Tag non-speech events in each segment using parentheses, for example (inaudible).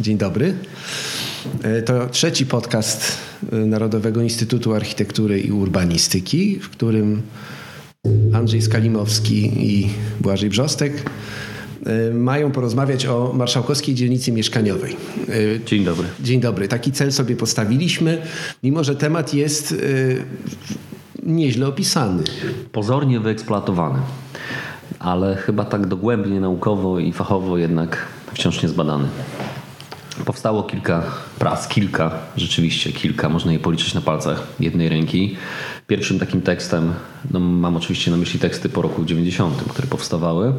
Dzień dobry. E, to trzeci podcast e, Narodowego Instytutu Architektury i Urbanistyki, w którym Andrzej Skalimowski i Błażej Brzostek mają porozmawiać o marszałkowskiej dzielnicy mieszkaniowej. Dzień dobry. Dzień dobry. Taki cel sobie postawiliśmy, mimo że temat jest nieźle opisany. Pozornie wyeksploatowany, ale chyba tak dogłębnie naukowo i fachowo jednak wciąż nie zbadany. Powstało kilka prac, kilka, rzeczywiście kilka, można je policzyć na palcach jednej ręki. Pierwszym takim tekstem, no mam oczywiście na myśli teksty po roku 90, które powstawały.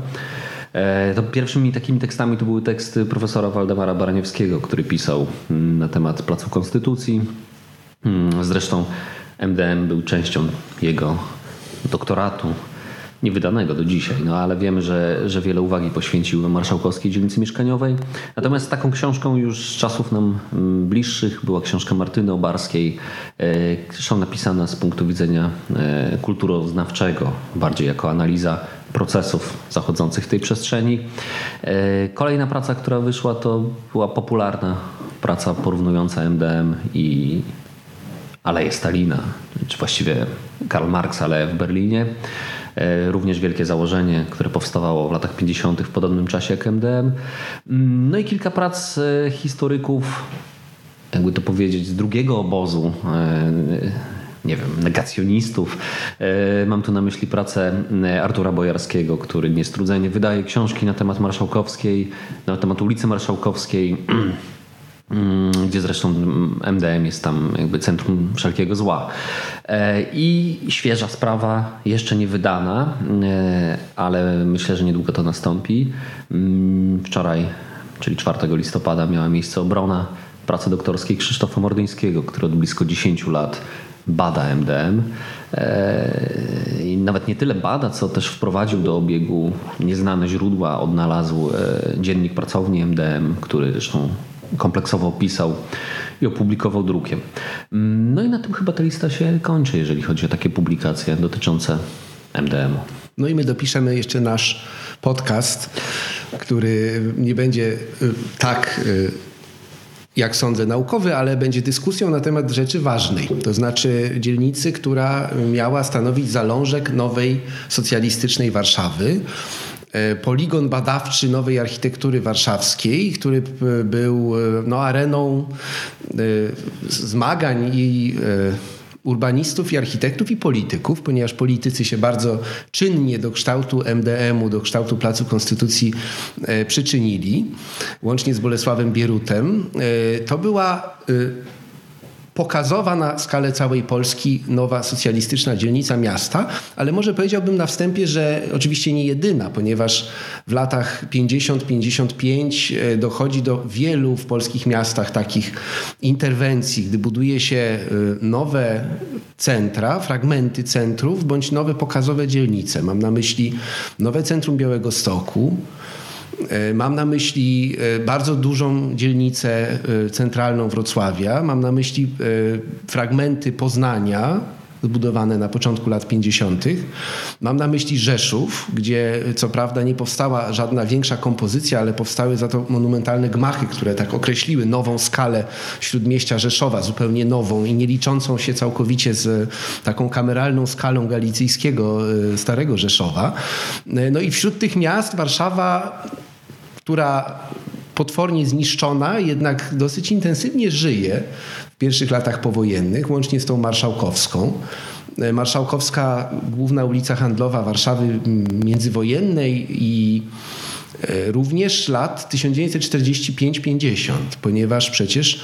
E, to pierwszymi takimi tekstami to były teksty profesora Waldemara Baraniewskiego, który pisał mm, na temat Placu Konstytucji. Mm, zresztą MDM był częścią jego doktoratu niewydanego do dzisiaj, no ale wiemy, że, że wiele uwagi poświęcił marszałkowskiej dzielnicy mieszkaniowej. Natomiast taką książką już z czasów nam mm, bliższych była książka Martyny Obarskiej, zresztą napisana z punktu widzenia e, kulturoznawczego, bardziej jako analiza procesów zachodzących w tej przestrzeni. E, kolejna praca, która wyszła, to była popularna praca porównująca MDM i Aleję Stalina, czy właściwie Karl Marx Aleję w Berlinie. E, również wielkie założenie, które powstawało w latach 50. w podobnym czasie jak MDM. No i kilka prac e, historyków, jakby to powiedzieć, z drugiego obozu nie wiem, negacjonistów. Mam tu na myśli pracę Artura Bojarskiego, który niestrudzenie wydaje książki na temat Marszałkowskiej, na temat ulicy Marszałkowskiej. (clears throat) Mm, gdzie zresztą MDM jest tam jakby centrum wszelkiego zła. E, I świeża sprawa, jeszcze nie wydana, e, ale myślę, że niedługo to nastąpi. Mm, wczoraj, czyli 4 listopada, miała miejsce obrona pracy doktorskiej Krzysztofa Mordyńskiego, który od blisko 10 lat bada MDM. E, I nawet nie tyle bada, co też wprowadził do obiegu nieznane źródła, odnalazł dziennik pracowni MDM, który zresztą kompleksowo opisał i opublikował drukiem. No i na tym chyba ta lista się kończy, jeżeli chodzi o takie publikacje dotyczące MDM-u. No i my dopiszemy jeszcze nasz podcast, który nie będzie y, tak y, jak sądzę, naukowy, ale będzie dyskusją na temat rzeczy ważnej. To znaczy dzielnicy, która miała stanowić zalążek nowej socjalistycznej Warszawy. E, poligon badawczy nowej architektury warszawskiej, który był e, no, areną e, zmagań i urbanistów i architektów i polityków, ponieważ politycy się bardzo czynnie do kształtu MDM-u, do kształtu Placu Konstytucji przyczynili, łącznie z Bolesławem Bierutem. To była pokazowa na skalę całej Polski nowa socjalistyczna dzielnica miasta, ale może powiedziałbym na wstępie, że oczywiście nie jedyna, ponieważ w latach 50-55 e, dochodzi do wielu w polskich miastach takich interwencji, gdy buduje się e, nowe centra, fragmenty centrów bądź nowe pokazowe dzielnice. Mam na myśli nowe centrum Białego Stoku, mam na myśli e, bardzo dużą dzielnicę e, centralną Wrocławia, mam na myśli fragmenty Poznania, zbudowane na początku lat 50. Mam na myśli Rzeszów, gdzie co prawda nie powstała żadna większa kompozycja, ale powstały za to monumentalne gmachy, które tak określiły nową skalę śródmieścia Rzeszowa, zupełnie nową i nie liczącą się całkowicie z taką kameralną skalą galicyjskiego Starego Rzeszowa. No i wśród tych miast Warszawa która potwornie zniszczona, jednak dosyć intensywnie żyje w pierwszych latach powojennych, łącznie z tą marszałkowską. E, marszałkowska, główna ulica handlowa Warszawy międzywojennej i również lat 1945-50, ponieważ przecież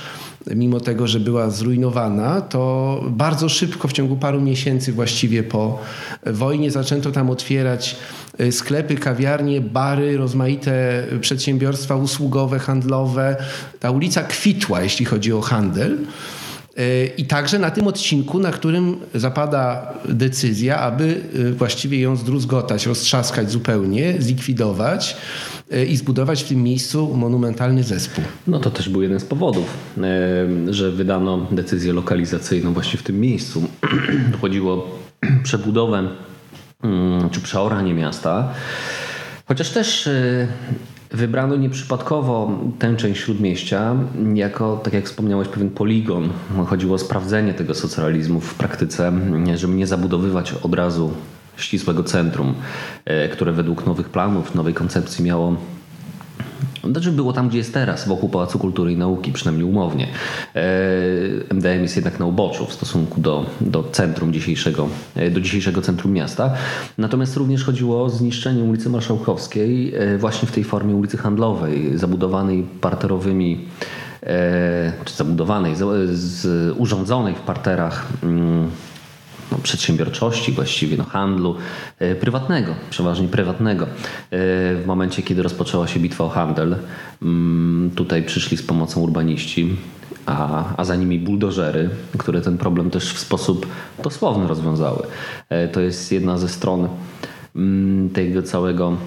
mimo tego, że była zrujnowana, to bardzo szybko, w ciągu paru miesięcy właściwie po wojnie, zaczęto tam otwierać y, sklepy, kawiarnie, bary, rozmaite przedsiębiorstwa usługowe, handlowe. Ta ulica kwitła, jeśli chodzi o handel. I także na tym odcinku, na którym zapada decyzja, aby właściwie ją zdruzgotać, roztrzaskać zupełnie, zlikwidować i zbudować w tym miejscu monumentalny zespół. No to też był jeden z powodów, że wydano decyzję lokalizacyjną właśnie w tym miejscu. (clears throat) Chodziło o (clears throat) przebudowę mm, czy przeoranie miasta. Chociaż też Wybrano nieprzypadkowo tę część śródmieścia jako, tak jak wspomniałeś, pewien poligon. Chodziło o sprawdzenie tego socjalizmu w praktyce, żeby nie zabudowywać od razu ścisłego centrum, e, które według nowych planów, nowej koncepcji miało znaczy było tam, gdzie jest teraz, wokół Pałacu Kultury i Nauki, przynajmniej umownie. MDM jest jednak na uboczu w stosunku do, do centrum dzisiejszego, e, do dzisiejszego centrum miasta. Natomiast również chodziło o zniszczenie ulicy Marszałkowskiej e, właśnie w tej formie ulicy Handlowej, zabudowanej parterowymi e, czy zabudowanej, z, urządzonej w parterach mm, no, przedsiębiorczości, właściwie no, handlu e, prywatnego, przeważnie prywatnego. E, w momencie, kiedy rozpoczęła się bitwa o handel, mm, tutaj przyszli z pomocą urbaniści, a, a za nimi buldożery, które ten problem też w sposób dosłowny rozwiązały. E, to jest jedna ze stron mm, tego całego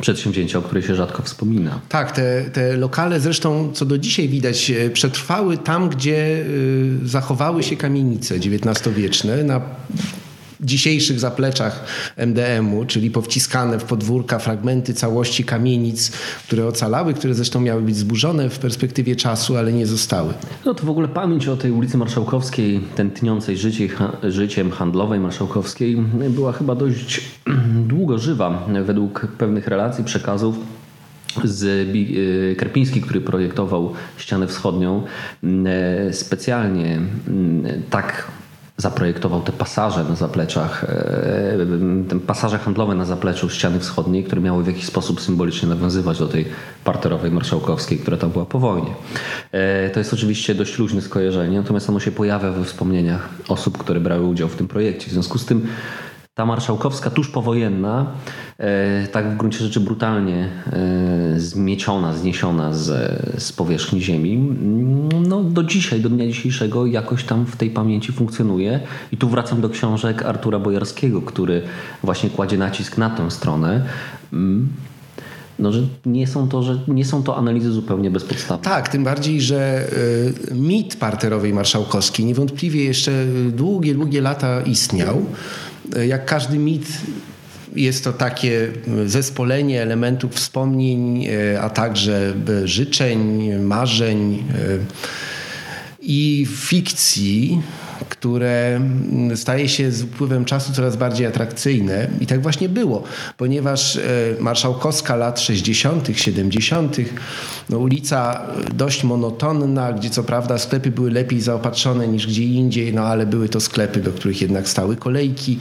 przedsięwzięcia, o której się rzadko wspomina. Tak, te, te lokale zresztą, co do dzisiaj widać, e, przetrwały tam, gdzie e, zachowały się kamienice XIX-wieczne na dzisiejszych zapleczach MDM-u, czyli powciskane w podwórka fragmenty całości kamienic, które ocalały, które zresztą miały być zburzone w perspektywie czasu, ale nie zostały. No to w ogóle pamięć o tej ulicy Marszałkowskiej, tętniącej życie, życiem handlowej Marszałkowskiej była chyba dość (clears throat) długo żywa według pewnych relacji, przekazów z y, Karpiński, który projektował ścianę wschodnią, e, specjalnie tak zaprojektował te pasaże na zapleczach, e, te pasaże handlowe na zapleczu ściany wschodniej, które miały w jakiś sposób symbolicznie nawiązywać do tej parterowej marszałkowskiej, która tam była po wojnie. E, to jest oczywiście dość luźne skojarzenie, natomiast ono się pojawia we wspomnieniach osób, które brały udział w tym projekcie. W związku z tym ta marszałkowska tuż powojenna, e, tak w gruncie rzeczy brutalnie e, zmieciona, zniesiona z, z powierzchni ziemi, mm, no do dzisiaj, do dnia dzisiejszego jakoś tam w tej pamięci funkcjonuje. I tu wracam do książek Artura Bojarskiego, który właśnie kładzie nacisk na tę stronę. Mm, no, że nie są, to, że nie są to analizy zupełnie bezpodstawne. Tak, tym bardziej, że y, mit parterowej marszałkowskiej niewątpliwie jeszcze długie, długie lata istniał jak każdy mit jest to takie zespolenie elementów wspomnień, e, a także e, życzeń, marzeń e, i fikcji, które mm, staje się z upływem czasu coraz bardziej atrakcyjne. I tak właśnie było, ponieważ e, marszałkowska lat 60., 70., no ulica dość monotonna, gdzie co prawda sklepy były lepiej zaopatrzone niż gdzie indziej, no ale były to sklepy, do których jednak stały kolejki.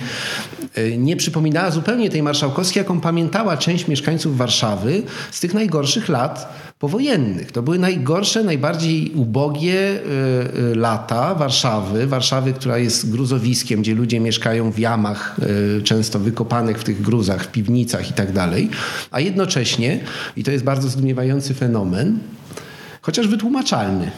E, nie przypominała zupełnie tej marszałkowskiej, jaką pamiętała część mieszkańców Warszawy z tych najgorszych lat powojennych. To były najgorsze, najbardziej ubogie y, y, lata Warszawy. Warszawy, która jest gruzowiskiem, gdzie ludzie mieszkają w jamach, y, często wykopanych w tych gruzach, w piwnicach i tak dalej. A jednocześnie, i to jest bardzo zdumiewający fenomen, chociaż wytłumaczalny,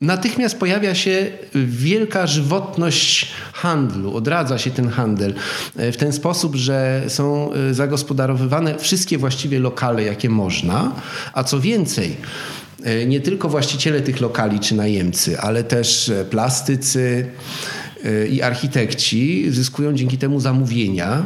natychmiast pojawia się wielka żywotność handlu, odradza się ten handel e, w ten sposób, że są e, zagospodarowywane wszystkie właściwie lokale, jakie można, a co więcej, e, nie tylko właściciele tych lokali czy najemcy, ale też plastycy, i architekci zyskują dzięki temu zamówienia.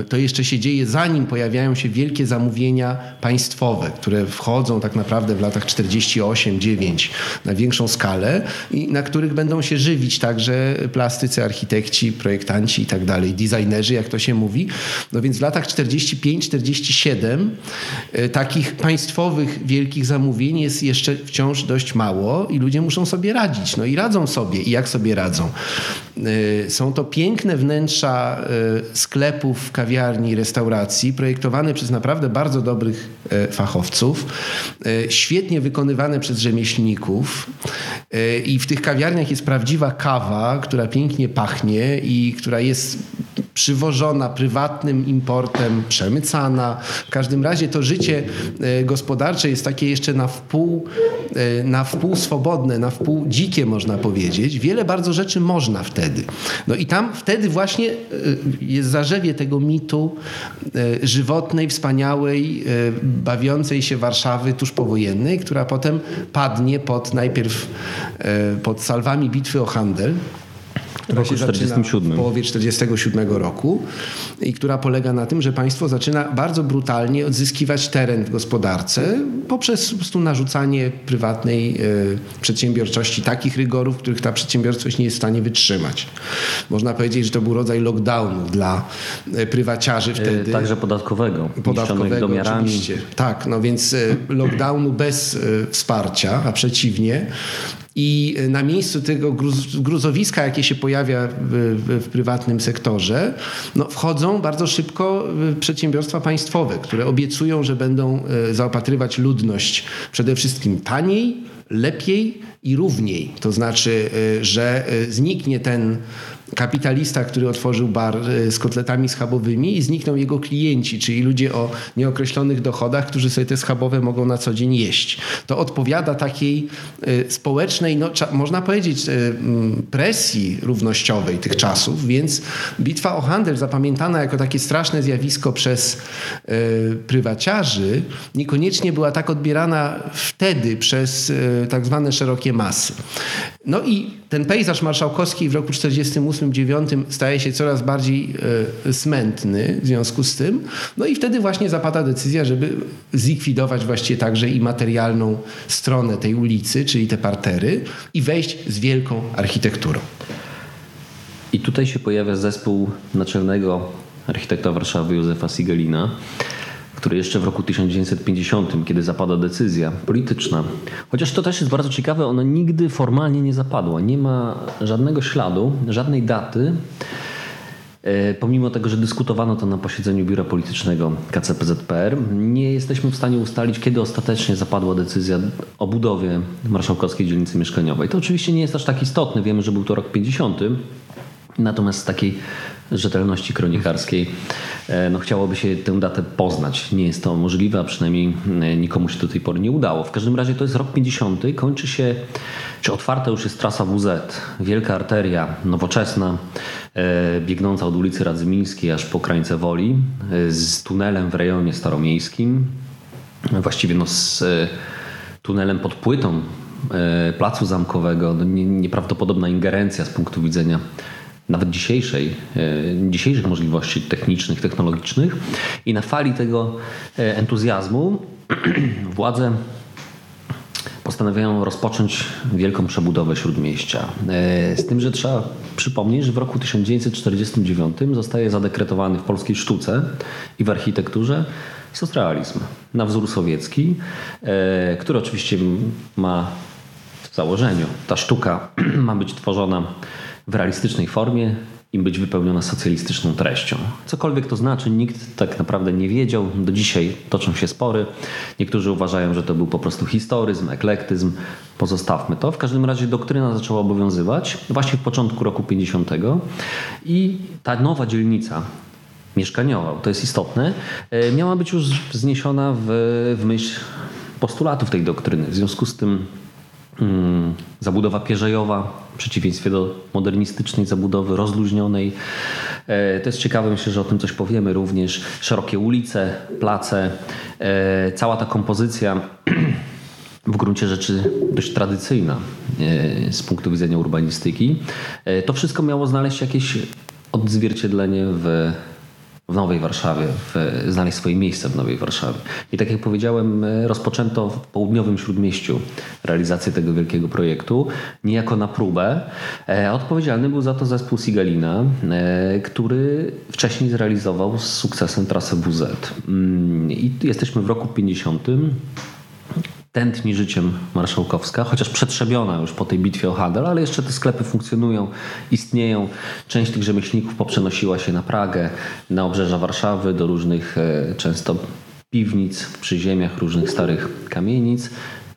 E, to jeszcze się dzieje zanim pojawiają się wielkie zamówienia państwowe, które wchodzą tak naprawdę w latach 48-9 na większą skalę i na których będą się żywić także plastycy, architekci, projektanci i tak dalej, designerzy, jak to się mówi. No więc w latach 45-47 e, takich państwowych wielkich zamówień jest jeszcze wciąż dość mało i ludzie muszą sobie radzić. No i radzą sobie. I jak sobie radzą? Y, są to piękne wnętrza y, sklepów, kawiarni, restauracji, projektowane przez naprawdę bardzo dobrych y, fachowców, świetnie wykonywane przez rzemieślników. I w tych kawiarniach jest prawdziwa kawa, która pięknie pachnie i która jest przywożona prywatnym importem, przemycana. W każdym razie to życie e, gospodarcze jest takie jeszcze na wpół, e, na wpół swobodne, na wpół dzikie można powiedzieć. Wiele bardzo rzeczy można wtedy. No i tam wtedy właśnie e, jest zarzewie tego mitu żywotnej, wspaniałej, bawiącej się Warszawy tuż powojennej, która potem padnie pod najpierw pod salwami bitwy o handel która się 47. w połowie 1947 roku i która polega na tym, że państwo zaczyna bardzo brutalnie odzyskiwać teren w gospodarce poprzez po prostu narzucanie prywatnej y, przedsiębiorczości takich rygorów, których ta przedsiębiorczość nie jest w stanie wytrzymać. Można powiedzieć, że to był rodzaj lockdownu dla y, prywaciarzy e, wtedy. Także podatkowego. Podatkowego oczywiście. Tak, no więc lockdownu bez wsparcia, a przeciwnie i na miejscu tego gruz, gruzowiska, jakie się pojawia w, w, w, prywatnym sektorze, no wchodzą bardzo szybko przedsiębiorstwa państwowe, które obiecują, że będą e, zaopatrywać ludność przede wszystkim taniej, lepiej i równiej. To znaczy, e, że zniknie ten kapitalista, który otworzył bar e, z kotletami schabowymi i znikną jego klienci, czyli ludzie o nieokreślonych dochodach, którzy sobie te schabowe mogą na co dzień jeść. To odpowiada takiej e, społecznej, no, można powiedzieć, e, presji równościowej tych czasów, więc bitwa o handel zapamiętana jako takie straszne zjawisko przez prywaciarzy niekoniecznie była tak odbierana wtedy przez tak zwane szerokie masy. No i ten pejzaż marszałkowski w roku 1948-1949 staje się coraz bardziej e, smętny w związku z tym. No i wtedy właśnie zapada decyzja, żeby zlikwidować właściwie także i materialną stronę tej ulicy, czyli te partery i wejść z wielką architekturą. I tutaj się pojawia zespół naczelnego architekta Warszawy Józefa Sigelina, który jeszcze w roku 1950, kiedy zapada decyzja polityczna, chociaż to też jest bardzo ciekawe, ona nigdy formalnie nie zapadła. Nie ma żadnego śladu, żadnej daty, e, pomimo tego, że dyskutowano to na posiedzeniu biura politycznego KCPZPR, nie jesteśmy w stanie ustalić, kiedy ostatecznie zapadła decyzja o budowie marszałkowskiej dzielnicy mieszkaniowej. To oczywiście nie jest aż tak istotne, wiemy, że był to rok 50. Natomiast z takiej rzetelności kronikarskiej e, no, chciałoby się tę datę poznać. Nie jest to możliwe, a przynajmniej e, nikomu się do tej pory nie udało. W każdym razie to jest rok 50. Kończy się, czy otwarta już jest trasa WZ, wielka arteria nowoczesna, e, biegnąca od ulicy Radzymińskiej aż po krańce Woli, z tunelem w rejonie staromiejskim, właściwie no z tunelem pod płytą placu zamkowego. No, nieprawdopodobna ingerencja z punktu widzenia nawet dzisiejszej, e, dzisiejszych możliwości technicznych, technologicznych i na fali tego e, entuzjazmu (clears throat) władze postanawiają rozpocząć wielką przebudowę śródmieścia. E, z tym, że trzeba przypomnieć, że w roku 1949 zostaje zadekretowany w polskiej sztuce i w architekturze socrealizm na wzór sowiecki, który oczywiście ma w założeniu, ta sztuka (clears throat) ma być tworzona w realistycznej formie i być wypełniona socjalistyczną treścią. Cokolwiek to znaczy, nikt tak naprawdę nie wiedział. Do dzisiaj toczą się spory. Niektórzy uważają, że to był po prostu historyzm, eklektyzm. Pozostawmy to. W każdym razie doktryna zaczęła obowiązywać właśnie w początku roku 50. I ta nowa dzielnica mieszkaniowa, to jest istotne, e, miała być już zniesiona w, w myśl postulatów tej doktryny. W związku z tym zabudowa pierzejowa w przeciwieństwie do modernistycznej zabudowy rozluźnionej. E, to jest ciekawe, myślę, że o tym coś powiemy również. Szerokie ulice, place, e, cała ta kompozycja (clears throat) w gruncie rzeczy dość tradycyjna e, z punktu widzenia urbanistyki. To wszystko miało znaleźć jakieś odzwierciedlenie w w Nowej Warszawie, w, znaleźć swoje miejsce w Nowej Warszawie. I tak jak powiedziałem, e, rozpoczęto w południowym śródmieściu realizację tego wielkiego projektu, niejako na próbę. E, odpowiedzialny był za to zespół Sigalina, e, który wcześniej zrealizował z sukcesem trasę WZ. Mm, I jesteśmy w roku 50 tętni życiem marszałkowska, chociaż przetrzebiona już po tej bitwie o handel, ale jeszcze te sklepy funkcjonują, istnieją. Część tych rzemieślników poprzenosiła się na Pragę, na obrzeża Warszawy, do różnych e, często piwnic przy ziemiach różnych starych kamienic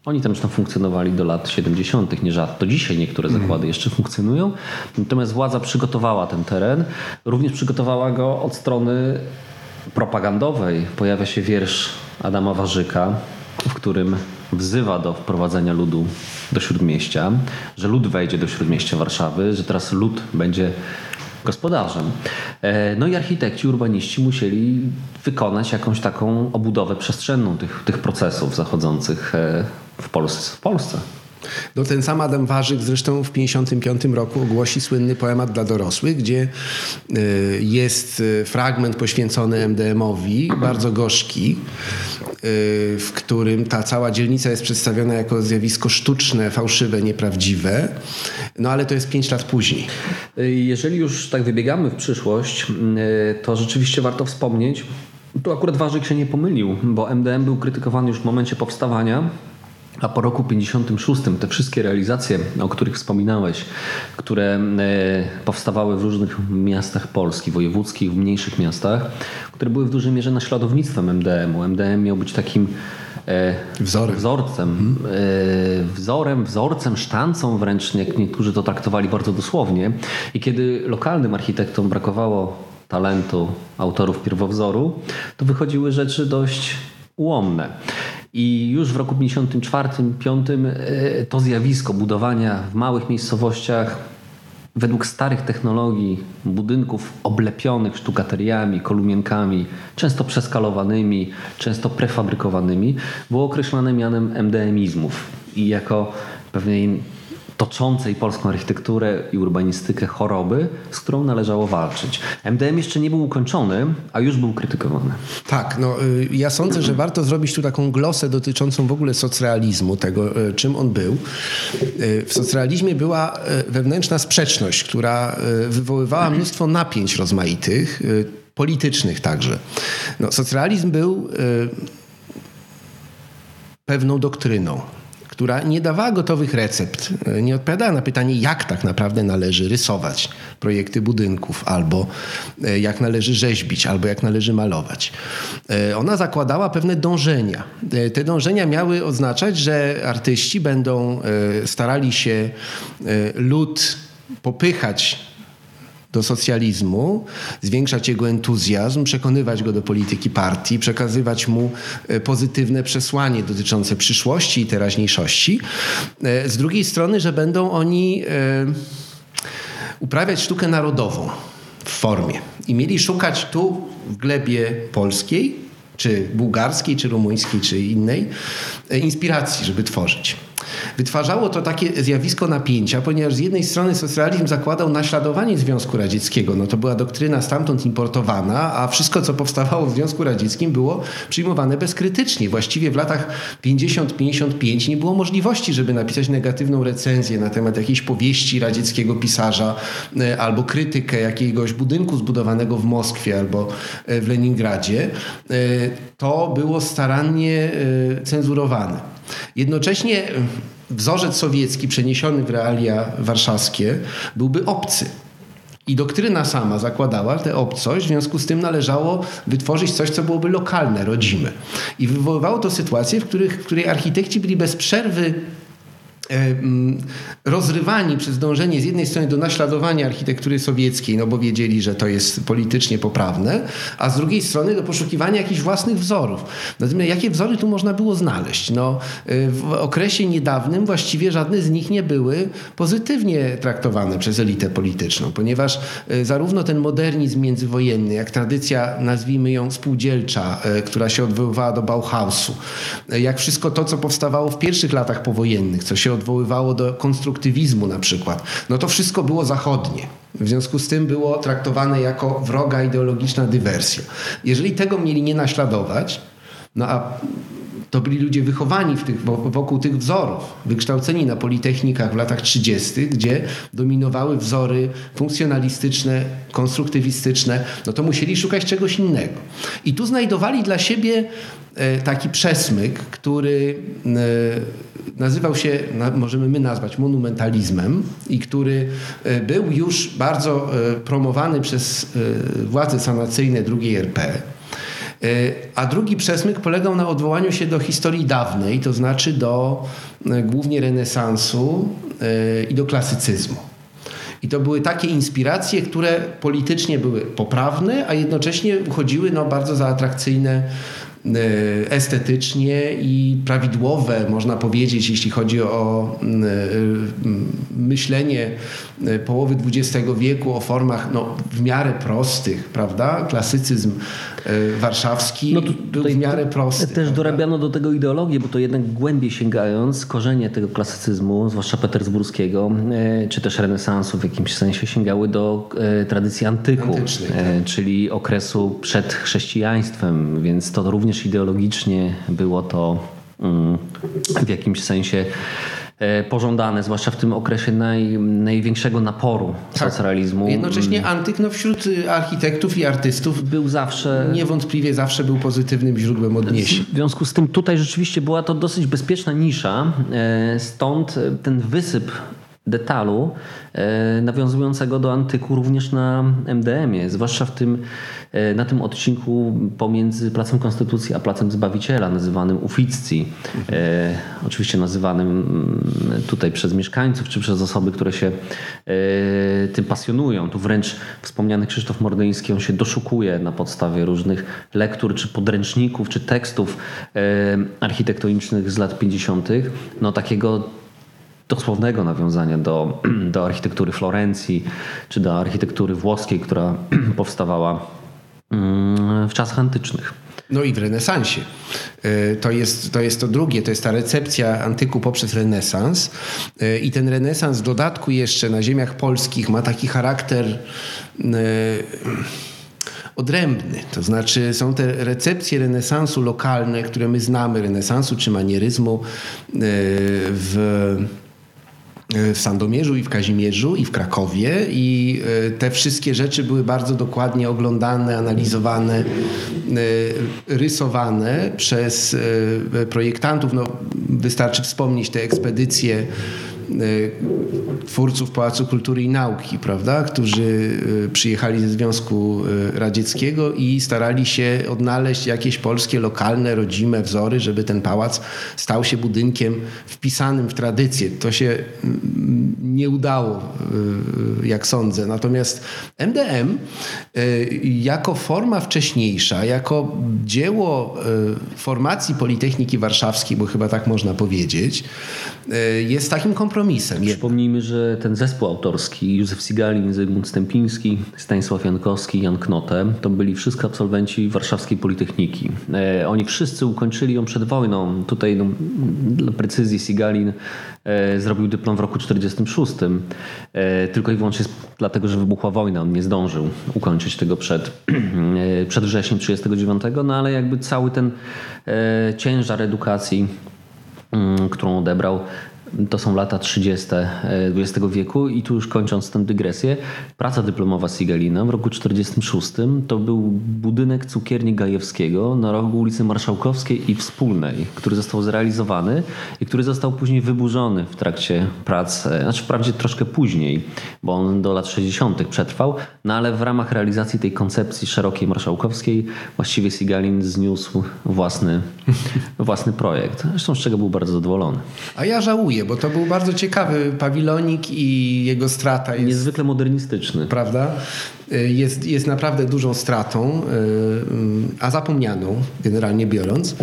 Oni tam zresztą funkcjonowali do lat 70., nie rzadko. Dzisiaj niektóre Mhm. zakłady jeszcze funkcjonują. Natomiast władza przygotowała ten teren. Również przygotowała go od strony propagandowej. Pojawia się wiersz Adama Warzyka, w którym wzywa do wprowadzenia ludu do śródmieścia, że lud wejdzie do śródmieścia Warszawy, że teraz lud będzie gospodarzem. E, No i architekci, urbaniści musieli wykonać jakąś taką obudowę przestrzenną tych, tych procesów zachodzących e, w Polsce. W Polsce. No ten sam Adam Warzyk zresztą w 1955 roku ogłosi słynny poemat dla dorosłych, gdzie y, jest fragment poświęcony MDM-owi, bardzo gorzki, w którym ta cała dzielnica jest przedstawiona jako zjawisko sztuczne, fałszywe, nieprawdziwe. No ale to jest pięć lat później. Jeżeli już tak wybiegamy w przyszłość, y, to rzeczywiście warto wspomnieć, tu akurat Warzyk się nie pomylił, bo MDM był krytykowany już w momencie powstawania, a po roku 56 te wszystkie realizacje, o których wspominałeś, które y, powstawały w różnych miastach Polski, wojewódzkich, w mniejszych miastach, które były w dużej mierze naśladownictwem MDM-u. MDM miał być takim e, Wzorem. wzorcem, e, wzorem, wzorcem, sztancą wręcz, jak niektórzy to traktowali bardzo dosłownie. I kiedy lokalnym architektom brakowało talentu autorów pierwowzoru, to wychodziły rzeczy dość ułomne. I już w roku 54-55 e, to zjawisko budowania w małych miejscowościach według starych technologii budynków oblepionych sztukateriami, kolumienkami, często przeskalowanymi, często prefabrykowanymi, było określane mianem MDMizmów i jako pewnej toczącej polską architekturę i urbanistykę choroby, z którą należało walczyć. MDM jeszcze nie był ukończony, a już był krytykowany. Tak, no y, ja sądzę, że warto zrobić tu taką glosę dotyczącą w ogóle socrealizmu, tego y, czym on był. Y, W socrealizmie była wewnętrzna sprzeczność, która wywoływała mnóstwo napięć rozmaitych, politycznych także. No, socrealizm był pewną doktryną, która nie dawała gotowych recept, e, nie odpowiadała na pytanie, jak tak naprawdę należy rysować projekty budynków, albo e, jak należy rzeźbić, albo jak należy malować. E, Ona zakładała pewne dążenia. Te dążenia miały oznaczać, że artyści będą starali się lud popychać do socjalizmu, zwiększać jego entuzjazm, przekonywać go do polityki partii, przekazywać mu e, pozytywne przesłanie dotyczące przyszłości i teraźniejszości. E, Z drugiej strony, że będą oni e, uprawiać sztukę narodową w formie i mieli szukać tu w glebie polskiej, czy bułgarskiej, czy rumuńskiej, czy innej inspiracji, żeby tworzyć. Wytwarzało to takie zjawisko napięcia, ponieważ z jednej strony socjalizm zakładał naśladowanie Związku Radzieckiego, no to była doktryna stamtąd importowana, a wszystko, co powstawało w Związku Radzieckim było przyjmowane bezkrytycznie. Właściwie w latach 50-55 nie było możliwości, żeby napisać negatywną recenzję na temat jakiejś powieści radzieckiego pisarza e, albo krytykę jakiegoś budynku zbudowanego w Moskwie albo e, w Leningradzie. E, To było starannie cenzurowane. Jednocześnie wzorzec sowiecki przeniesiony w realia warszawskie byłby obcy. I doktryna sama zakładała tę obcość, w związku z tym należało wytworzyć coś, co byłoby lokalne, rodzime. I wywoływało to sytuacje, w, których, w której architekci byli bez przerwy rozrywani przez dążenie z jednej strony do naśladowania architektury sowieckiej, no bo wiedzieli, że to jest politycznie poprawne, a z drugiej strony do poszukiwania jakichś własnych wzorów. Natomiast jakie wzory tu można było znaleźć? No, e, w okresie niedawnym właściwie żadne z nich nie były pozytywnie traktowane przez elitę polityczną, ponieważ e, zarówno ten modernizm międzywojenny, jak tradycja, nazwijmy ją spółdzielcza, e, która się odwoływała do Bauhausu, e, jak wszystko to, co powstawało w pierwszych latach powojennych, co się odwoływało do konstruktywizmu na przykład, no to wszystko było zachodnie. W związku z tym było traktowane jako wroga ideologiczna dywersja. Jeżeli tego mieli nie naśladować, no a to byli ludzie wychowani w tych, wokół tych wzorów, wykształceni na politechnikach w latach 30., gdzie dominowały wzory funkcjonalistyczne, konstruktywistyczne, no to musieli szukać czegoś innego. I tu znajdowali dla siebie e, taki przesmyk, który e, nazywał się, możemy my nazwać monumentalizmem i który e, był już bardzo promowany przez władze sanacyjne II RP. A drugi przesmyk polegał na odwołaniu się do historii dawnej, to znaczy do głównie renesansu i do klasycyzmu. I to były takie inspiracje, które politycznie były poprawne, a jednocześnie uchodziły no, bardzo za atrakcyjne E, estetycznie i prawidłowe, można powiedzieć, jeśli chodzi o e, myślenie e, połowy XX wieku o formach no, w miarę prostych, prawda? Klasycyzm warszawski no był w miarę prosty. Też prawda? dorabiano do tego ideologię, bo to jednak głębiej sięgając, korzenie tego klasycyzmu, zwłaszcza petersburskiego, czy też renesansu w jakimś sensie sięgały do tradycji antyku, tak. czyli okresu przed chrześcijaństwem, więc to również ideologicznie było to mm, w jakimś sensie pożądane, zwłaszcza w tym okresie naj, największego naporu tak. socrealizmu. Jednocześnie mm. antyk no, wśród architektów i artystów był zawsze... Niewątpliwie zawsze był pozytywnym źródłem odniesień. W związku z tym tutaj rzeczywiście była to dosyć bezpieczna nisza, e, stąd ten wysyp detalu e, nawiązującego do antyku również na MDM-ie, zwłaszcza w tym, e, na tym odcinku pomiędzy Placem Konstytucji a Placem Zbawiciela, nazywanym Uficci. E, oczywiście nazywanym mm, tutaj przez mieszkańców, czy przez osoby, które się tym pasjonują. Tu wręcz wspomniany Krzysztof Mordyński, on się doszukuje na podstawie różnych lektur, czy podręczników, czy tekstów architektonicznych z lat 50. No takiego dosłownego nawiązania do, (clears throat) do architektury Florencji czy do architektury włoskiej, która (clears throat) powstawała mm, w czasach antycznych. No i w renesansie. E, to jest, to jest to drugie, to jest ta recepcja antyku poprzez renesans. E, I ten renesans w dodatku jeszcze na ziemiach polskich ma taki charakter e, odrębny. To znaczy są te recepcje renesansu lokalne, które my znamy, renesansu czy manieryzmu w w Sandomierzu i w Kazimierzu i w Krakowie i e, te wszystkie rzeczy były bardzo dokładnie oglądane, analizowane, e, rysowane przez projektantów. No, wystarczy wspomnieć te ekspedycje Y, twórców Pałacu Kultury i Nauki, prawda, którzy y, przyjechali ze Związku y, Radzieckiego i starali się odnaleźć jakieś polskie, lokalne, rodzime wzory, żeby ten pałac stał się budynkiem wpisanym w tradycję. To się mm, nie udało, jak sądzę. Natomiast MDM jako forma wcześniejsza, jako dzieło formacji Politechniki Warszawskiej, bo chyba tak można powiedzieć, jest takim kompromisem kompromisem. Przypomnijmy, że ten zespół autorski, Józef Sigalin, Zygmunt Stępiński, Stanisław Jankowski, Jan Knote, to byli wszyscy absolwenci Warszawskiej Politechniki. E, oni wszyscy ukończyli ją przed wojną. Tutaj no, dla precyzji Sigalin e, zrobił dyplom w roku 1946, e, tylko i wyłącznie dlatego, że wybuchła wojna. On nie zdążył ukończyć tego przed, (clears throat) przed wrześniem 1939, no ale jakby cały ten ciężar edukacji mm, którą odebrał, to są lata 30. XX e, wieku i tu już kończąc tę dygresję, praca dyplomowa Sigalina w roku 46 to był budynek cukierni Gajewskiego na rogu ulicy Marszałkowskiej i Wspólnej, który został zrealizowany i który został później wyburzony w trakcie prac, e, znaczy wprawdzie troszkę później, bo on do lat 60. przetrwał, no ale w ramach realizacji tej koncepcji szerokiej marszałkowskiej właściwie Sigalin zniósł własny, (laughs) własny projekt, zresztą z czego był bardzo zadowolony. A ja żałuję, bo to był bardzo ciekawy pawilonik i jego strata jest... Niezwykle modernistyczny. Prawda? Y, jest, jest naprawdę dużą stratą, y, a zapomnianą generalnie biorąc.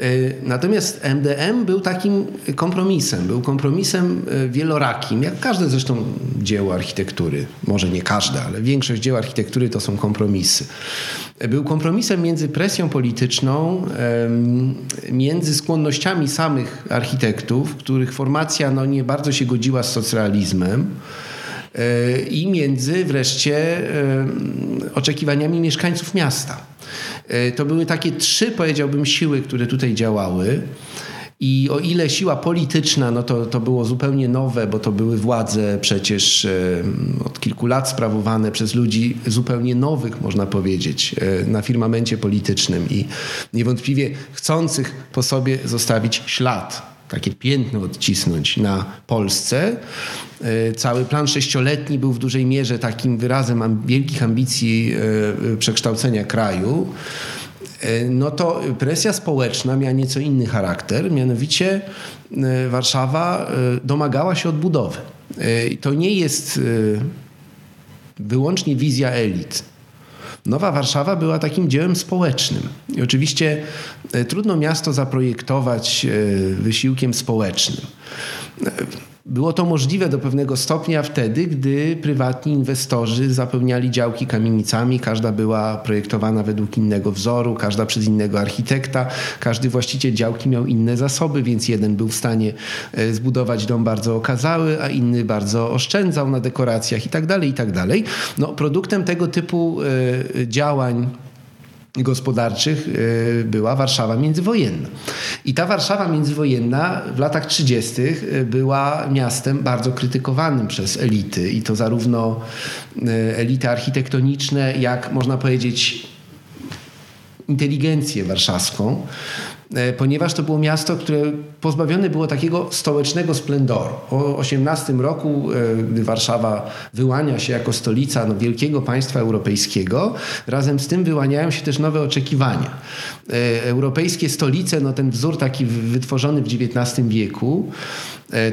Y, natomiast MDM był takim kompromisem. Był kompromisem wielorakim, jak każde zresztą dzieło architektury. Może nie każde, ale większość dzieł architektury to są kompromisy. Był kompromisem między presją polityczną, między skłonnościami samych architektów, których formacja no, nie bardzo się godziła z socrealizmem, i między wreszcie e, oczekiwaniami mieszkańców miasta. E, to były takie trzy, powiedziałbym, siły, które tutaj działały. I o ile siła polityczna, no to, to było zupełnie nowe, bo to były władze przecież od kilku lat sprawowane przez ludzi zupełnie nowych, można powiedzieć, na firmamencie politycznym i niewątpliwie chcących po sobie zostawić ślad takie piętno odcisnąć na Polsce. E, cały plan sześcioletni był w dużej mierze takim wyrazem wielkich ambicji e, e, przekształcenia kraju. no to presja społeczna miała nieco inny charakter, mianowicie Warszawa domagała się odbudowy. To nie jest wyłącznie wizja elit. Nowa Warszawa była takim dziełem społecznym. I oczywiście trudno miasto zaprojektować wysiłkiem społecznym. Było to możliwe do pewnego stopnia wtedy, gdy prywatni inwestorzy zapełniali działki kamienicami. Każda była projektowana według innego wzoru, każda przez innego architekta. Każdy właściciel działki miał inne zasoby, więc jeden był w stanie e, zbudować dom bardzo okazały, a inny bardzo oszczędzał na dekoracjach itd. Tak itd. Tak no, produktem tego typu e, działań gospodarczych e, była Warszawa międzywojenna. I ta Warszawa międzywojenna w latach 30. E, była miastem bardzo krytykowanym przez elity i to zarówno e, elity architektoniczne, jak można powiedzieć inteligencję warszawską. E, ponieważ to było miasto, które pozbawione było takiego stołecznego splendoru. Po 18 roku, e, gdy Warszawa wyłania się jako stolica no, wielkiego państwa europejskiego, razem z tym wyłaniają się też nowe oczekiwania. E, europejskie stolice, no ten wzór taki wytworzony w XIX wieku,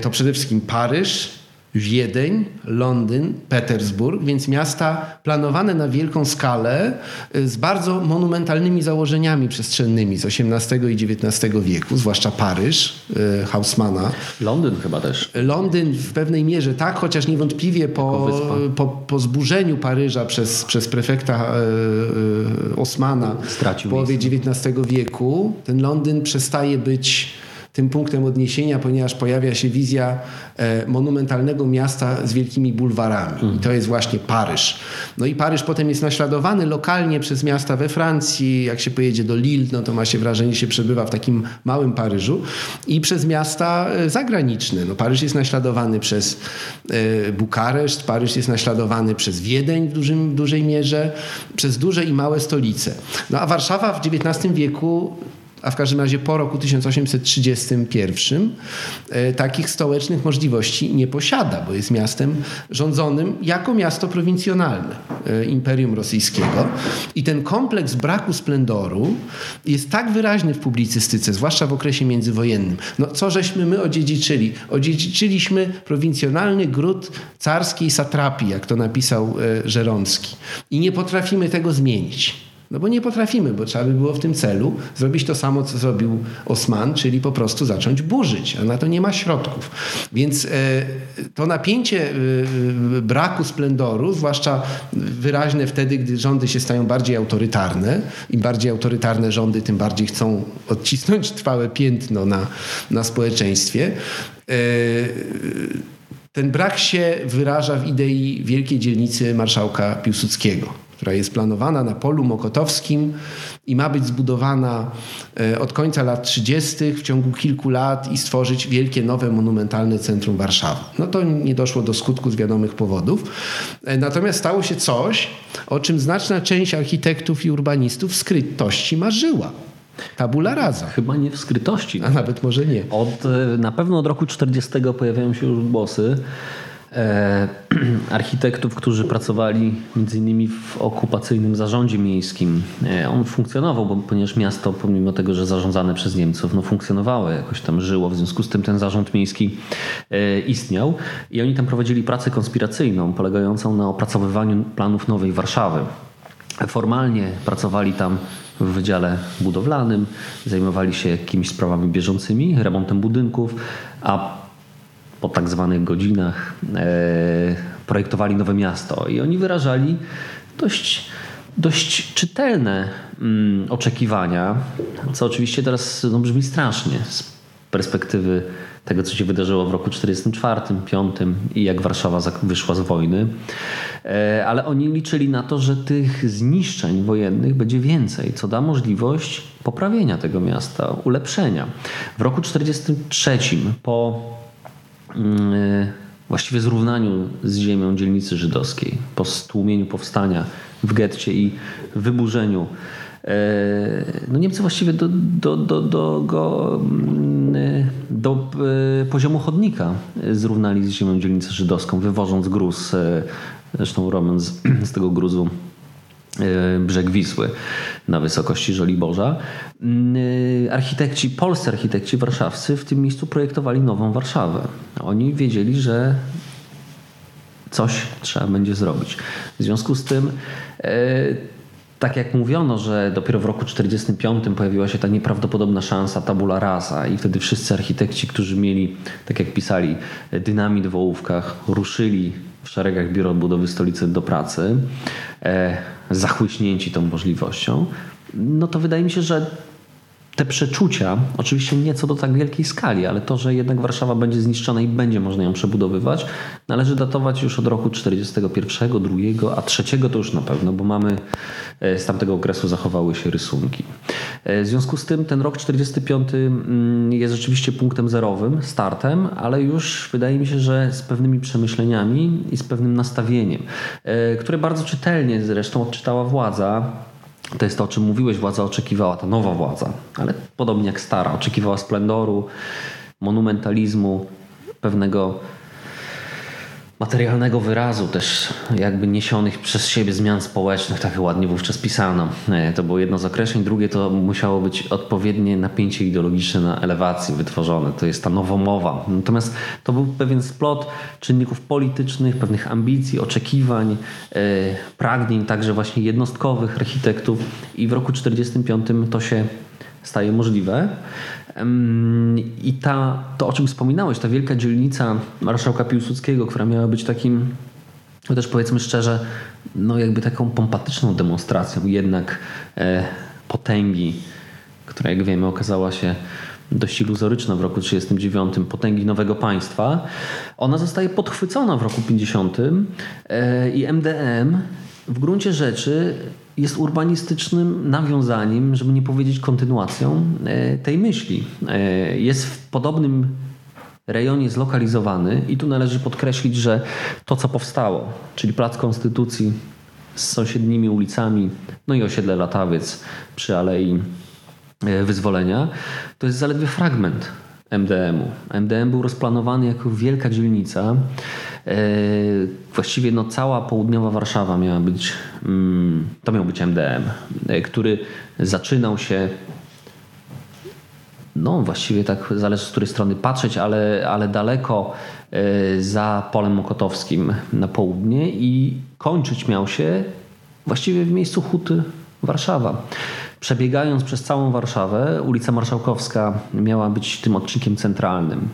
to przede wszystkim Paryż, Wiedeń, Londyn, Petersburg, więc miasta planowane na wielką skalę y, z bardzo monumentalnymi założeniami przestrzennymi z XVIII i XIX wieku, zwłaszcza Paryż, y, Hausmana. Londyn chyba też. Londyn w pewnej mierze tak, chociaż niewątpliwie po, po, po zburzeniu Paryża przez, przez prefekta y, Osmana Stracił w połowie XIX wieku, ten Londyn przestaje być tym punktem odniesienia, ponieważ pojawia się wizja e, monumentalnego miasta z wielkimi bulwarami. I to jest właśnie Paryż. No i Paryż potem jest naśladowany lokalnie przez miasta we Francji. Jak się pojedzie do Lille, no to ma się wrażenie, że się przebywa w takim małym Paryżu. I przez miasta e, zagraniczne. No Paryż jest naśladowany przez e, Bukareszt, Paryż jest naśladowany przez Wiedeń w, dużym, w dużej mierze, przez duże i małe stolice. No a Warszawa w XIX wieku a w każdym razie po roku 1831 e, takich stołecznych możliwości nie posiada, bo jest miastem rządzonym jako miasto prowincjonalne e, Imperium Rosyjskiego. I ten kompleks braku splendoru jest tak wyraźny w publicystyce, zwłaszcza w okresie międzywojennym. No co żeśmy my odziedziczyli? Odziedziczyliśmy prowincjonalny gród carskiej satrapii, jak to napisał e, Żeromski. I nie potrafimy tego zmienić. No bo nie potrafimy, bo trzeba by było w tym celu zrobić to samo, co zrobił Osman, czyli po prostu zacząć burzyć, a na to nie ma środków. Więc e, to napięcie e, braku splendoru, zwłaszcza wyraźne wtedy, gdy rządy się stają bardziej autorytarne, im bardziej autorytarne rządy, tym bardziej chcą odcisnąć trwałe piętno na, na społeczeństwie. E, ten brak się wyraża w idei wielkiej dzielnicy marszałka Piłsudskiego która jest planowana na polu mokotowskim i ma być zbudowana e, od końca lat 30. w ciągu kilku lat i stworzyć wielkie, nowe, monumentalne centrum Warszawy. No to nie doszło do skutku z wiadomych powodów. E, natomiast stało się coś, o czym znaczna część architektów i urbanistów w skrytości marzyła. Tabula rasa. Chyba nie w skrytości. A nawet może nie. Od, e, na pewno od roku 40 pojawiają się już głosy, (clears throat) architektów, którzy pracowali między innymi w okupacyjnym zarządzie miejskim. E, on funkcjonował, bo, ponieważ miasto, pomimo tego, że zarządzane przez Niemców, no funkcjonowało, jakoś tam żyło, w związku z tym ten zarząd miejski e, istniał i oni tam prowadzili pracę konspiracyjną, polegającą na opracowywaniu planów nowej Warszawy. Formalnie pracowali tam w wydziale budowlanym, zajmowali się jakimiś sprawami bieżącymi, remontem budynków, a po tak zwanych godzinach e, projektowali nowe miasto i oni wyrażali dość, dość czytelne mm, oczekiwania, co oczywiście teraz no, brzmi strasznie z perspektywy tego, co się wydarzyło w roku 1944, 1945 i jak Warszawa wyszła z wojny. E, ale oni liczyli na to, że tych zniszczeń wojennych będzie więcej, co da możliwość poprawienia tego miasta, ulepszenia. W roku 1943 po właściwie zrównaniu z ziemią dzielnicy żydowskiej, po stłumieniu powstania w getcie i wyburzeniu. E, no Niemcy właściwie do, do, do, do, go, mm, y, do y, poziomu chodnika zrównali z ziemią dzielnicę żydowską, wywożąc gruz. Zresztą Roman z, z tego gruzu brzeg Wisły na wysokości Żoliborza. Architekci, polscy architekci warszawscy w tym miejscu projektowali nową Warszawę. Oni wiedzieli, że coś trzeba będzie zrobić. W związku z tym tak jak mówiono, że dopiero w roku 1945 pojawiła się ta nieprawdopodobna szansa tabula rasa i wtedy wszyscy architekci, którzy mieli, tak jak pisali, dynamit w ołówkach, ruszyli w szeregach Biura Odbudowy Stolicy do pracy, e, zachłyśnięci tą możliwością, no to wydaje mi się, że te przeczucia, oczywiście nie co do tak wielkiej skali, ale to, że jednak Warszawa będzie zniszczona i będzie można ją przebudowywać, należy datować już od roku 41, 2, a 3 to już na pewno, bo mamy e, z tamtego okresu zachowały się rysunki. E, w związku z tym ten rok 45 mm, jest rzeczywiście punktem zerowym, startem, ale już wydaje mi się, że z pewnymi przemyśleniami i z pewnym nastawieniem, e, które bardzo czytelnie zresztą odczytała władza to jest to, o czym mówiłeś, władza oczekiwała, ta nowa władza, ale podobnie jak stara, oczekiwała splendoru, monumentalizmu, pewnego materialnego wyrazu też jakby niesionych przez siebie zmian społecznych, tak ładnie wówczas pisano. E, to było jedno z określeń. Drugie to musiało być odpowiednie napięcie ideologiczne na elewacji wytworzone. To jest ta nowomowa. Natomiast to był pewien splot czynników politycznych, pewnych ambicji, oczekiwań, e, pragnień, także właśnie jednostkowych architektów i w roku 1945 to się staje możliwe. I ta, to, o czym wspominałeś, ta wielka dzielnica marszałka Piłsudskiego, która miała być takim, no też powiedzmy szczerze, no jakby taką pompatyczną demonstracją jednak e, potęgi, która jak wiemy okazała się dość iluzoryczna w roku 1939, potęgi nowego państwa, ona zostaje podchwycona w roku 50 e, i MDM w gruncie rzeczy jest urbanistycznym nawiązaniem, żeby nie powiedzieć kontynuacją e, tej myśli. E, jest w podobnym rejonie zlokalizowany i tu należy podkreślić, że to co powstało, czyli Plac Konstytucji z sąsiednimi ulicami, no i osiedle Latawiec przy Alei e, Wyzwolenia, to jest zaledwie fragment MDM-u. MDM był rozplanowany jako wielka dzielnica. Właściwie no, cała południowa Warszawa miała być, mm, to miał być MDM, który zaczynał się no właściwie tak zależy z której strony patrzeć, ale, ale daleko za polem mokotowskim na południe i kończyć miał się właściwie w miejscu Huty Warszawa. Przebiegając przez całą Warszawę, ulica Marszałkowska miała być tym odcinkiem centralnym,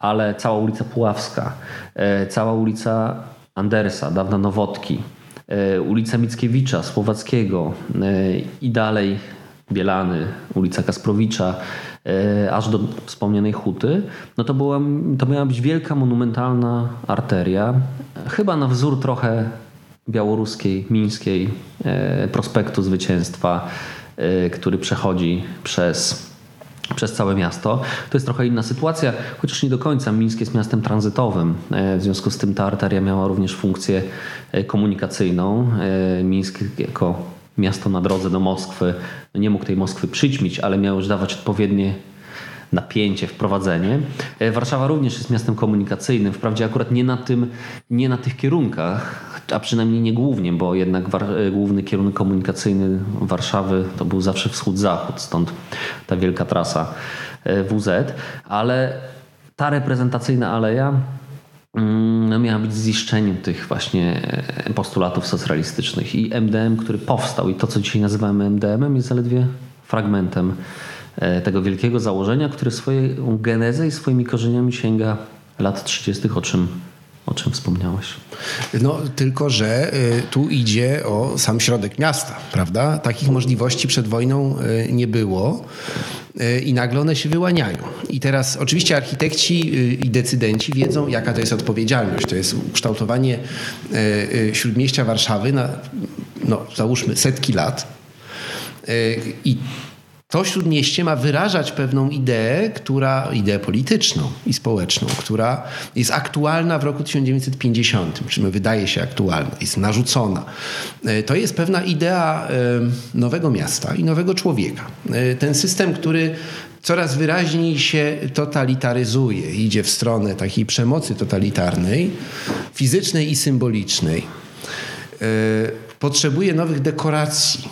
ale cała ulica Puławska, e, cała ulica Andersa, dawna Nowotki, e, ulica Mickiewicza, Słowackiego e, i dalej Bielany, ulica Kasprowicza, aż do wspomnianej Huty, no to, była, to miała być wielka, monumentalna arteria, chyba na wzór trochę białoruskiej, mińskiej prospektu zwycięstwa, który przechodzi przez przez całe miasto. To jest trochę inna sytuacja, chociaż nie do końca. Mińsk jest miastem tranzytowym. Y, w związku z tym ta arteria miała również funkcję y, komunikacyjną. Mińsk jako miasto na drodze do Moskwy no nie mógł tej Moskwy przyćmić, ale miał już dawać odpowiednie napięcie, wprowadzenie. Warszawa również jest miastem komunikacyjnym, wprawdzie akurat nie na, tym, nie na tych kierunkach, a przynajmniej nie głównie, bo jednak e, główny kierunek komunikacyjny Warszawy to był zawsze wschód-zachód, stąd ta wielka trasa e, WZ, ale ta reprezentacyjna aleja mm, no, miała być ziszczeniem tych właśnie e, postulatów socjalistycznych i MDM, który powstał i to, co dzisiaj nazywamy MDM-em jest zaledwie fragmentem tego wielkiego założenia, które swoją genezę i swoimi korzeniami sięga lat 30., o czym o czym wspomniałeś. No, tylko że y, tu idzie o sam środek miasta, prawda? Takich możliwości przed wojną y, nie było y, i nagle one się wyłaniają. I teraz oczywiście architekci i decydenci wiedzą, jaka to jest odpowiedzialność. To jest ukształtowanie śródmieścia Warszawy na, no, załóżmy, setki lat. I to śródmieście ma wyrażać pewną ideę, która, ideę polityczną i społeczną, która jest aktualna w roku 1950, czy wydaje się aktualna, jest narzucona. E, to jest pewna idea e, nowego miasta i nowego człowieka. E, ten system, który coraz wyraźniej się totalitaryzuje, idzie w stronę takiej przemocy totalitarnej, fizycznej i symbolicznej potrzebuje nowych dekoracji.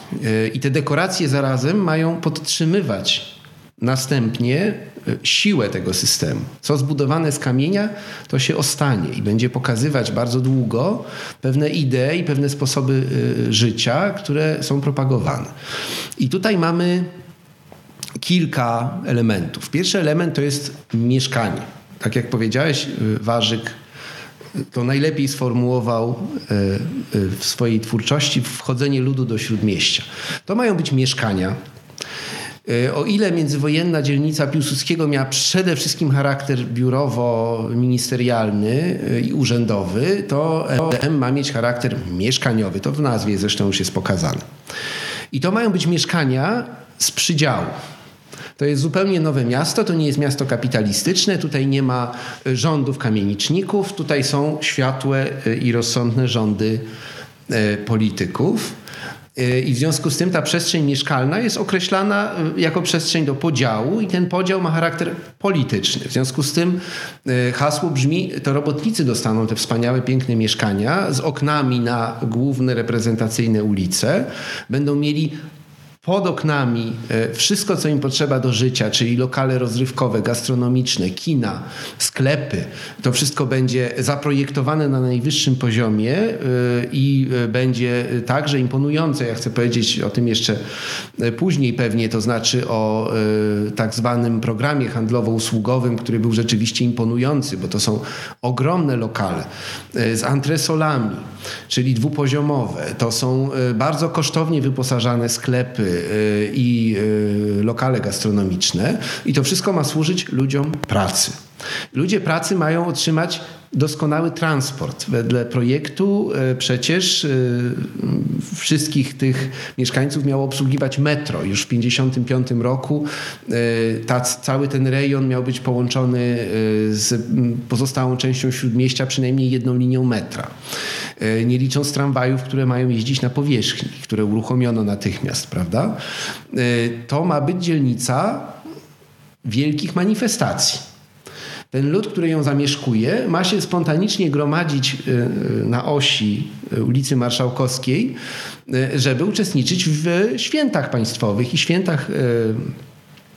I te dekoracje zarazem mają podtrzymywać następnie siłę tego systemu. Co zbudowane z kamienia, to się ostanie i będzie pokazywać bardzo długo pewne idee i pewne sposoby życia, które są propagowane. I tutaj mamy kilka elementów. Pierwszy element to jest mieszkanie. Tak jak powiedziałeś, Warzyk to najlepiej sformułował y, y, w swojej twórczości wchodzenie ludu do śródmieścia. To mają być mieszkania. O ile międzywojenna dzielnica Piłsudskiego miała przede wszystkim charakter biurowo-ministerialny i urzędowy, to M ma mieć charakter mieszkaniowy. To w nazwie zresztą już jest pokazane. I to mają być mieszkania z przydziału. To jest zupełnie nowe miasto, to nie jest miasto kapitalistyczne, tutaj nie ma e, rządów kamieniczników, tutaj są światłe e, i rozsądne rządy e, polityków. I w związku z tym ta przestrzeń mieszkalna jest określana jako przestrzeń do podziału i ten podział ma charakter polityczny. W związku z tym hasło brzmi, to robotnicy dostaną te wspaniałe, piękne mieszkania z oknami na główne reprezentacyjne ulice. Będą mieli pod oknami e, wszystko, co im potrzeba do życia, czyli lokale rozrywkowe, gastronomiczne, kina, sklepy, to wszystko będzie zaprojektowane na najwyższym poziomie e, i e, będzie także imponujące. Ja chcę powiedzieć o tym jeszcze później pewnie, to znaczy o tak zwanym programie handlowo-usługowym, który był rzeczywiście imponujący, bo to są ogromne lokale z antresolami, czyli dwupoziomowe. To są bardzo kosztownie wyposażane sklepy, Y, i y, lokale gastronomiczne i to wszystko ma służyć ludziom pracy. Ludzie pracy mają otrzymać doskonały transport. Wedle projektu y, przecież wszystkich tych mieszkańców miało obsługiwać metro. Już w 1955 roku ta, cały ten rejon miał być połączony z pozostałą częścią śródmieścia przynajmniej jedną linią metra. E, nie licząc tramwajów, które mają jeździć na powierzchni, które uruchomiono natychmiast, prawda? E, to ma być dzielnica wielkich manifestacji. Ten lud, który ją zamieszkuje, ma się spontanicznie gromadzić e, na osi ulicy Marszałkowskiej, żeby uczestniczyć w świętach państwowych i świętach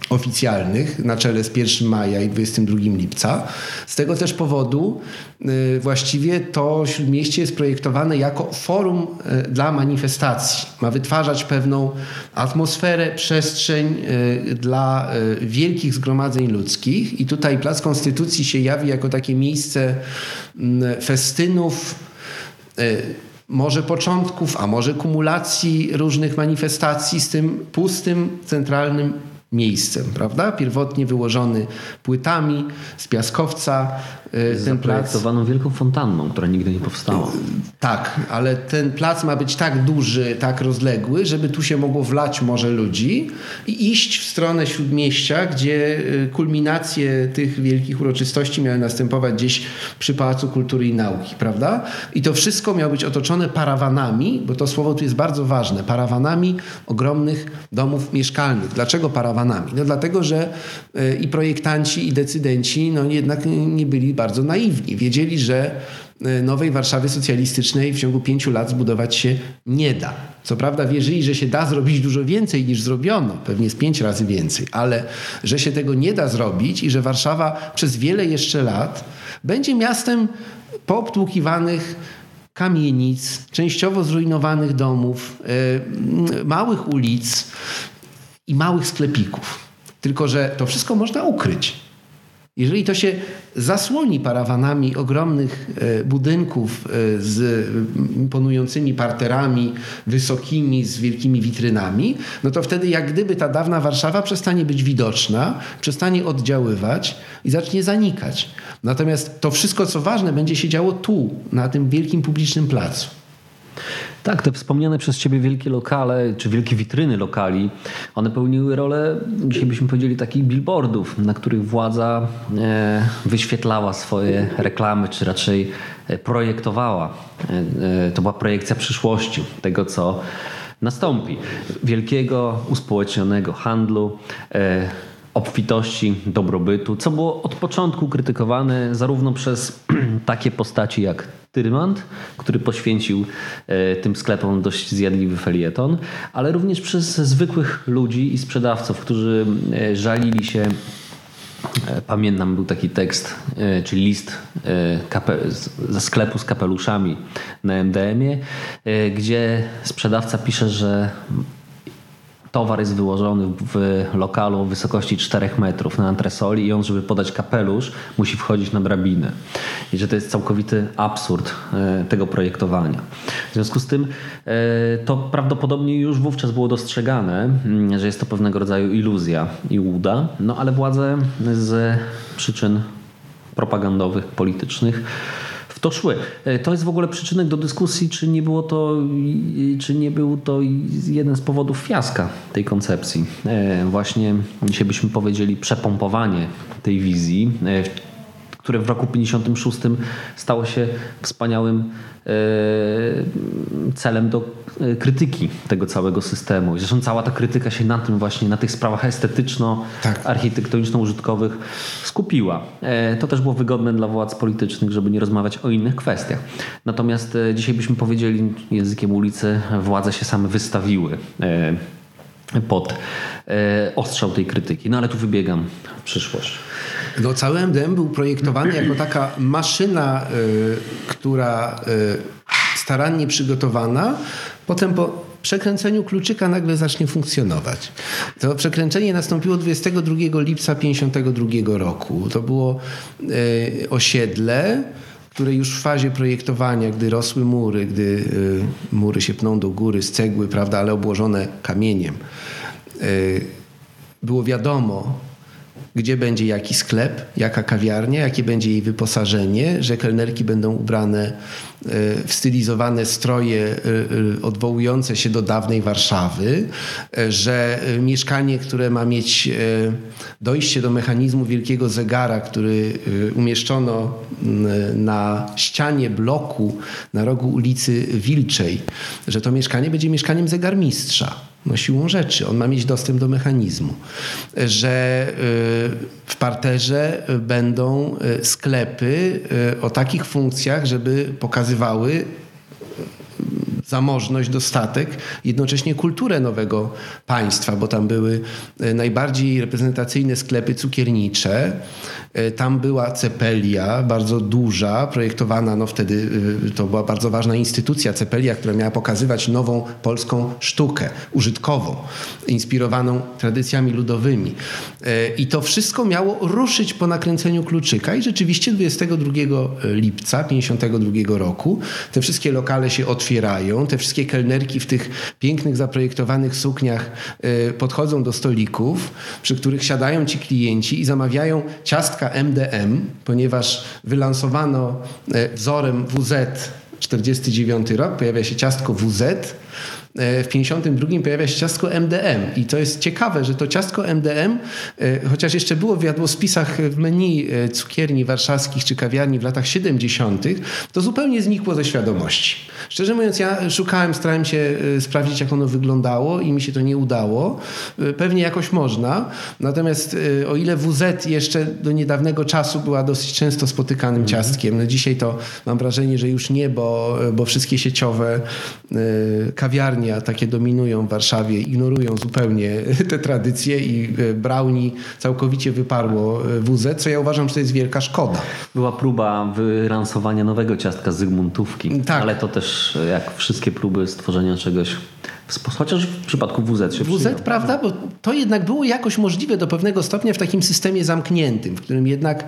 oficjalnych na czele z 1 maja i 22 lipca. Z tego też powodu y, właściwie to Śródmieście jest projektowane jako forum y, dla manifestacji. Ma wytwarzać pewną atmosferę, przestrzeń y, dla wielkich zgromadzeń ludzkich i tutaj Plac Konstytucji się jawi jako takie miejsce mm, festynów, może początków, a może kumulacji różnych manifestacji z tym pustym, centralnym miejscem, prawda? Pierwotnie wyłożony płytami z piaskowca, E, ten plac. wielką fontanną, która nigdy nie powstała. E, tak, ale ten plac ma być tak duży, tak rozległy, żeby tu się mogło wlać może ludzi i iść w stronę śródmieścia, gdzie e, kulminacje tych wielkich uroczystości miały następować gdzieś przy Pałacu Kultury i Nauki, prawda? I to wszystko miało być otoczone parawanami, bo to słowo tu jest bardzo ważne, parawanami ogromnych domów mieszkalnych. Dlaczego parawanami? No dlatego, że i projektanci, i decydenci no jednak nie byli bardzo naiwni. Wiedzieli, że e, nowej Warszawy socjalistycznej w ciągu pięciu lat zbudować się nie da. Co prawda wierzyli, że się da zrobić dużo więcej niż zrobiono, pewnie z pięć razy więcej, ale że się tego nie da zrobić i że Warszawa przez wiele jeszcze lat będzie miastem poobtłukiwanych kamienic, częściowo zrujnowanych domów, yy, małych ulic i małych sklepików. Tylko, że to wszystko można ukryć. Jeżeli to się zasłoni parawanami ogromnych e, budynków e, z imponującymi parterami wysokimi, z wielkimi witrynami, no to wtedy jak gdyby ta dawna Warszawa przestanie być widoczna, przestanie oddziaływać i zacznie zanikać. Natomiast to wszystko, co ważne, będzie się działo tu, na tym wielkim publicznym placu. Tak, te wspomniane przez Ciebie wielkie lokale, czy wielkie witryny lokali, one pełniły rolę, dzisiaj byśmy powiedzieli, takich billboardów, na których władza e, wyświetlała swoje reklamy, czy raczej e, projektowała. E, to była projekcja przyszłości, tego co nastąpi. Wielkiego, uspołecznionego handlu, obfitości, dobrobytu, co było od początku krytykowane zarówno przez (clears throat) takie postaci jak Tyrmand, który poświęcił e, tym sklepom dość zjadliwy felieton, ale również przez zwykłych ludzi i sprzedawców, którzy e, żalili się e, Pamiętam, był taki tekst, czyli list ze sklepu z kapeluszami na MDM-ie, gdzie sprzedawca pisze, że towar jest wyłożony w lokalu o wysokości 4 metrów na antresoli i on, żeby podać kapelusz, musi wchodzić na drabinę. I że to jest całkowity absurd e, tego projektowania. W związku z tym e, to prawdopodobnie już wówczas było dostrzegane, mm, że jest to pewnego rodzaju iluzja i łuda, no ale władze z przyczyn propagandowych, politycznych to szły. E, to jest w ogóle przyczynek do dyskusji, czy nie było to, czy nie był to jeden z powodów fiaska tej koncepcji. E, właśnie dzisiaj byśmy powiedzieli przepompowanie tej wizji, e, które w roku 56 stało się wspaniałym celem do krytyki tego całego systemu. Zresztą cała ta krytyka się na tym właśnie, na tych sprawach estetyczno-architektoniczno-użytkowych tak. skupiła. E, to też było wygodne dla władz politycznych, żeby nie rozmawiać o innych kwestiach. Natomiast e, dzisiaj byśmy powiedzieli językiem ulicy, władze się same wystawiły pod ostrzał tej krytyki. No ale tu wybiegam w przyszłość. No, cały MDM był projektowany jako taka maszyna, która starannie przygotowana, potem po przekręceniu kluczyka nagle zacznie funkcjonować. To przekręcenie nastąpiło 22 lipca 1952 roku. To było e, osiedle, które już w fazie projektowania, gdy rosły mury, gdy e, mury się pną do góry z cegły, prawda, ale obłożone kamieniem, e, było wiadomo, gdzie będzie jaki sklep, jaka kawiarnia, jakie będzie jej wyposażenie, że kelnerki będą ubrane e, w stylizowane stroje e, e, odwołujące się do dawnej Warszawy, że mieszkanie, które ma mieć dojście do mechanizmu wielkiego zegara, który umieszczono na ścianie bloku na rogu ulicy Wilczej, że to mieszkanie będzie mieszkaniem zegarmistrza no siłą rzeczy. On ma mieć dostęp do mechanizmu. Że y, w parterze będą y, sklepy y, o takich funkcjach, żeby pokazywały zamożność, dostatek, jednocześnie kulturę nowego państwa, bo tam były najbardziej reprezentacyjne sklepy cukiernicze, tam była Cepelia, bardzo duża, projektowana, no wtedy e, to była bardzo ważna instytucja Cepelia, która miała pokazywać nową polską sztukę użytkową, inspirowaną tradycjami ludowymi. E, I to wszystko miało ruszyć po nakręceniu kluczyka i rzeczywiście 22 lipca 52 roku te wszystkie lokale się otwierają, te wszystkie kelnerki w tych pięknych zaprojektowanych sukniach podchodzą do stolików, przy których siadają ci klienci i zamawiają ciastka MDM, ponieważ wylansowano e, wzorem WZ 49 rok, pojawia się ciastko WZ, w 52 pojawia się ciastko MDM i to jest ciekawe, że to ciastko MDM, e, chociaż jeszcze było w jadłospisach w menu e, cukierni warszawskich czy kawiarni w latach 70., to zupełnie znikło ze świadomości. Szczerze mówiąc, ja szukałem, starałem się sprawdzić, jak ono wyglądało i mi się to nie udało. Pewnie jakoś można, natomiast o ile WZ jeszcze do niedawnego czasu była dosyć często spotykanym mhm. ciastkiem, no dzisiaj to mam wrażenie, że już nie, bo, bo wszystkie sieciowe kawiarnie takie dominują w Warszawie, ignorują zupełnie (laughs) te tradycje i e, Brownie całkowicie wyparło e, WZ, co ja uważam, że to jest wielka szkoda. Była próba wyransowania nowego ciastka Zygmuntówki, tak. ale to też jak wszystkie próby stworzenia czegoś Chociaż w przypadku WZ się WZ, przyjął. prawda? Bo to jednak było jakoś możliwe do pewnego stopnia w takim systemie zamkniętym, w którym jednak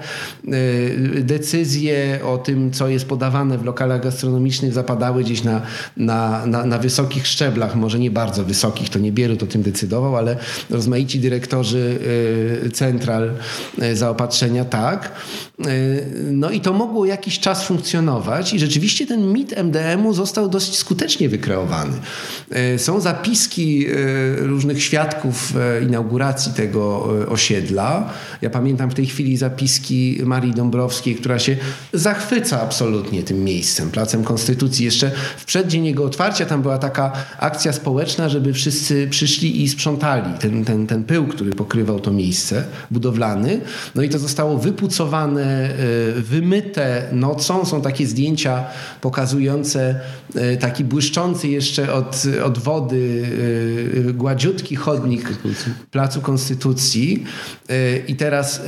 y, decyzje o tym, co jest podawane w lokalach gastronomicznych zapadały gdzieś na, na, na, na wysokich szczeblach, może nie bardzo wysokich, to nie Bierut o tym decydował, ale rozmaici dyrektorzy y, central y, zaopatrzenia tak. No i to mogło jakiś czas funkcjonować i rzeczywiście ten mit MDM-u został dość skutecznie wykreowany. Są są zapiski różnych świadków inauguracji tego osiedla. Ja pamiętam w tej chwili zapiski Marii Dąbrowskiej, która się zachwyca absolutnie tym miejscem, Placem Konstytucji. Jeszcze w przeddzień jego otwarcia tam była taka akcja społeczna, żeby wszyscy przyszli i sprzątali ten, ten, ten pył, który pokrywał to miejsce budowlany. No i to zostało wypucowane, wymyte nocą. Są takie zdjęcia pokazujące taki błyszczący jeszcze od, od wody gładziutki chodnik Placu Konstytucji. I teraz